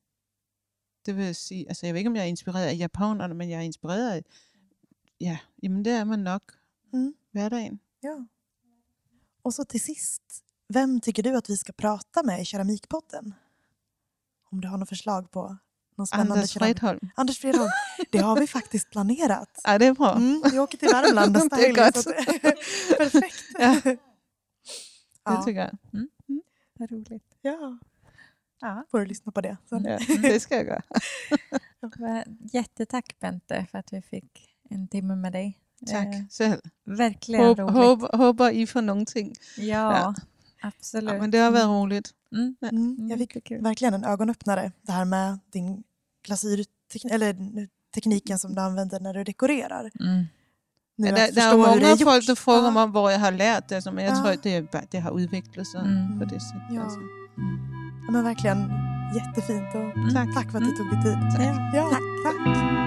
Det vil jeg sige, altså jeg ved ikke, om jeg er inspireret af japanerne, men jeg er inspireret af, ja, jamen det er man nok. Mm. Hverdagen. Ja. Och så till sist, vem tycker du att vi ska prata med i Keramikpodden? Om du har något förslag på någon spännande Anders keramik- Fredholm. Anders Fredholm. Det har vi faktiskt planerat. Ja, det är bra. Mm, vi åker till Värmland så att- Perfekt. Ja. Det tycker jag. Vad roligt. Ja, Ja. får du lyssna på det. sen. Ja, det ska jag göra. Jättetack Bente för att vi fick en timme med dig. Tack Eh, själv. verkligen Håb, roligt. håb, hoppas I får någonting. Ja, Ja. absolut. Ja, men det har varit roligt. Mm. Mm, Mm, jag fick verkligen en ögonöppnare. Det här med din glasyrteknik, eller tekniken som du använder när du dekorerar. Mm. Nu der, der er jo det mange gjort. folk, der frågar Ja. mig om, hvor jeg har lært det, men jeg Ja. tror, det, er, det har udviklet sig Mm. på det sättet. Ja. Altså. Ja, men verkligen jättefint och Mm. tack för att du Mm. tog dig tid. Ja. Ja, tack.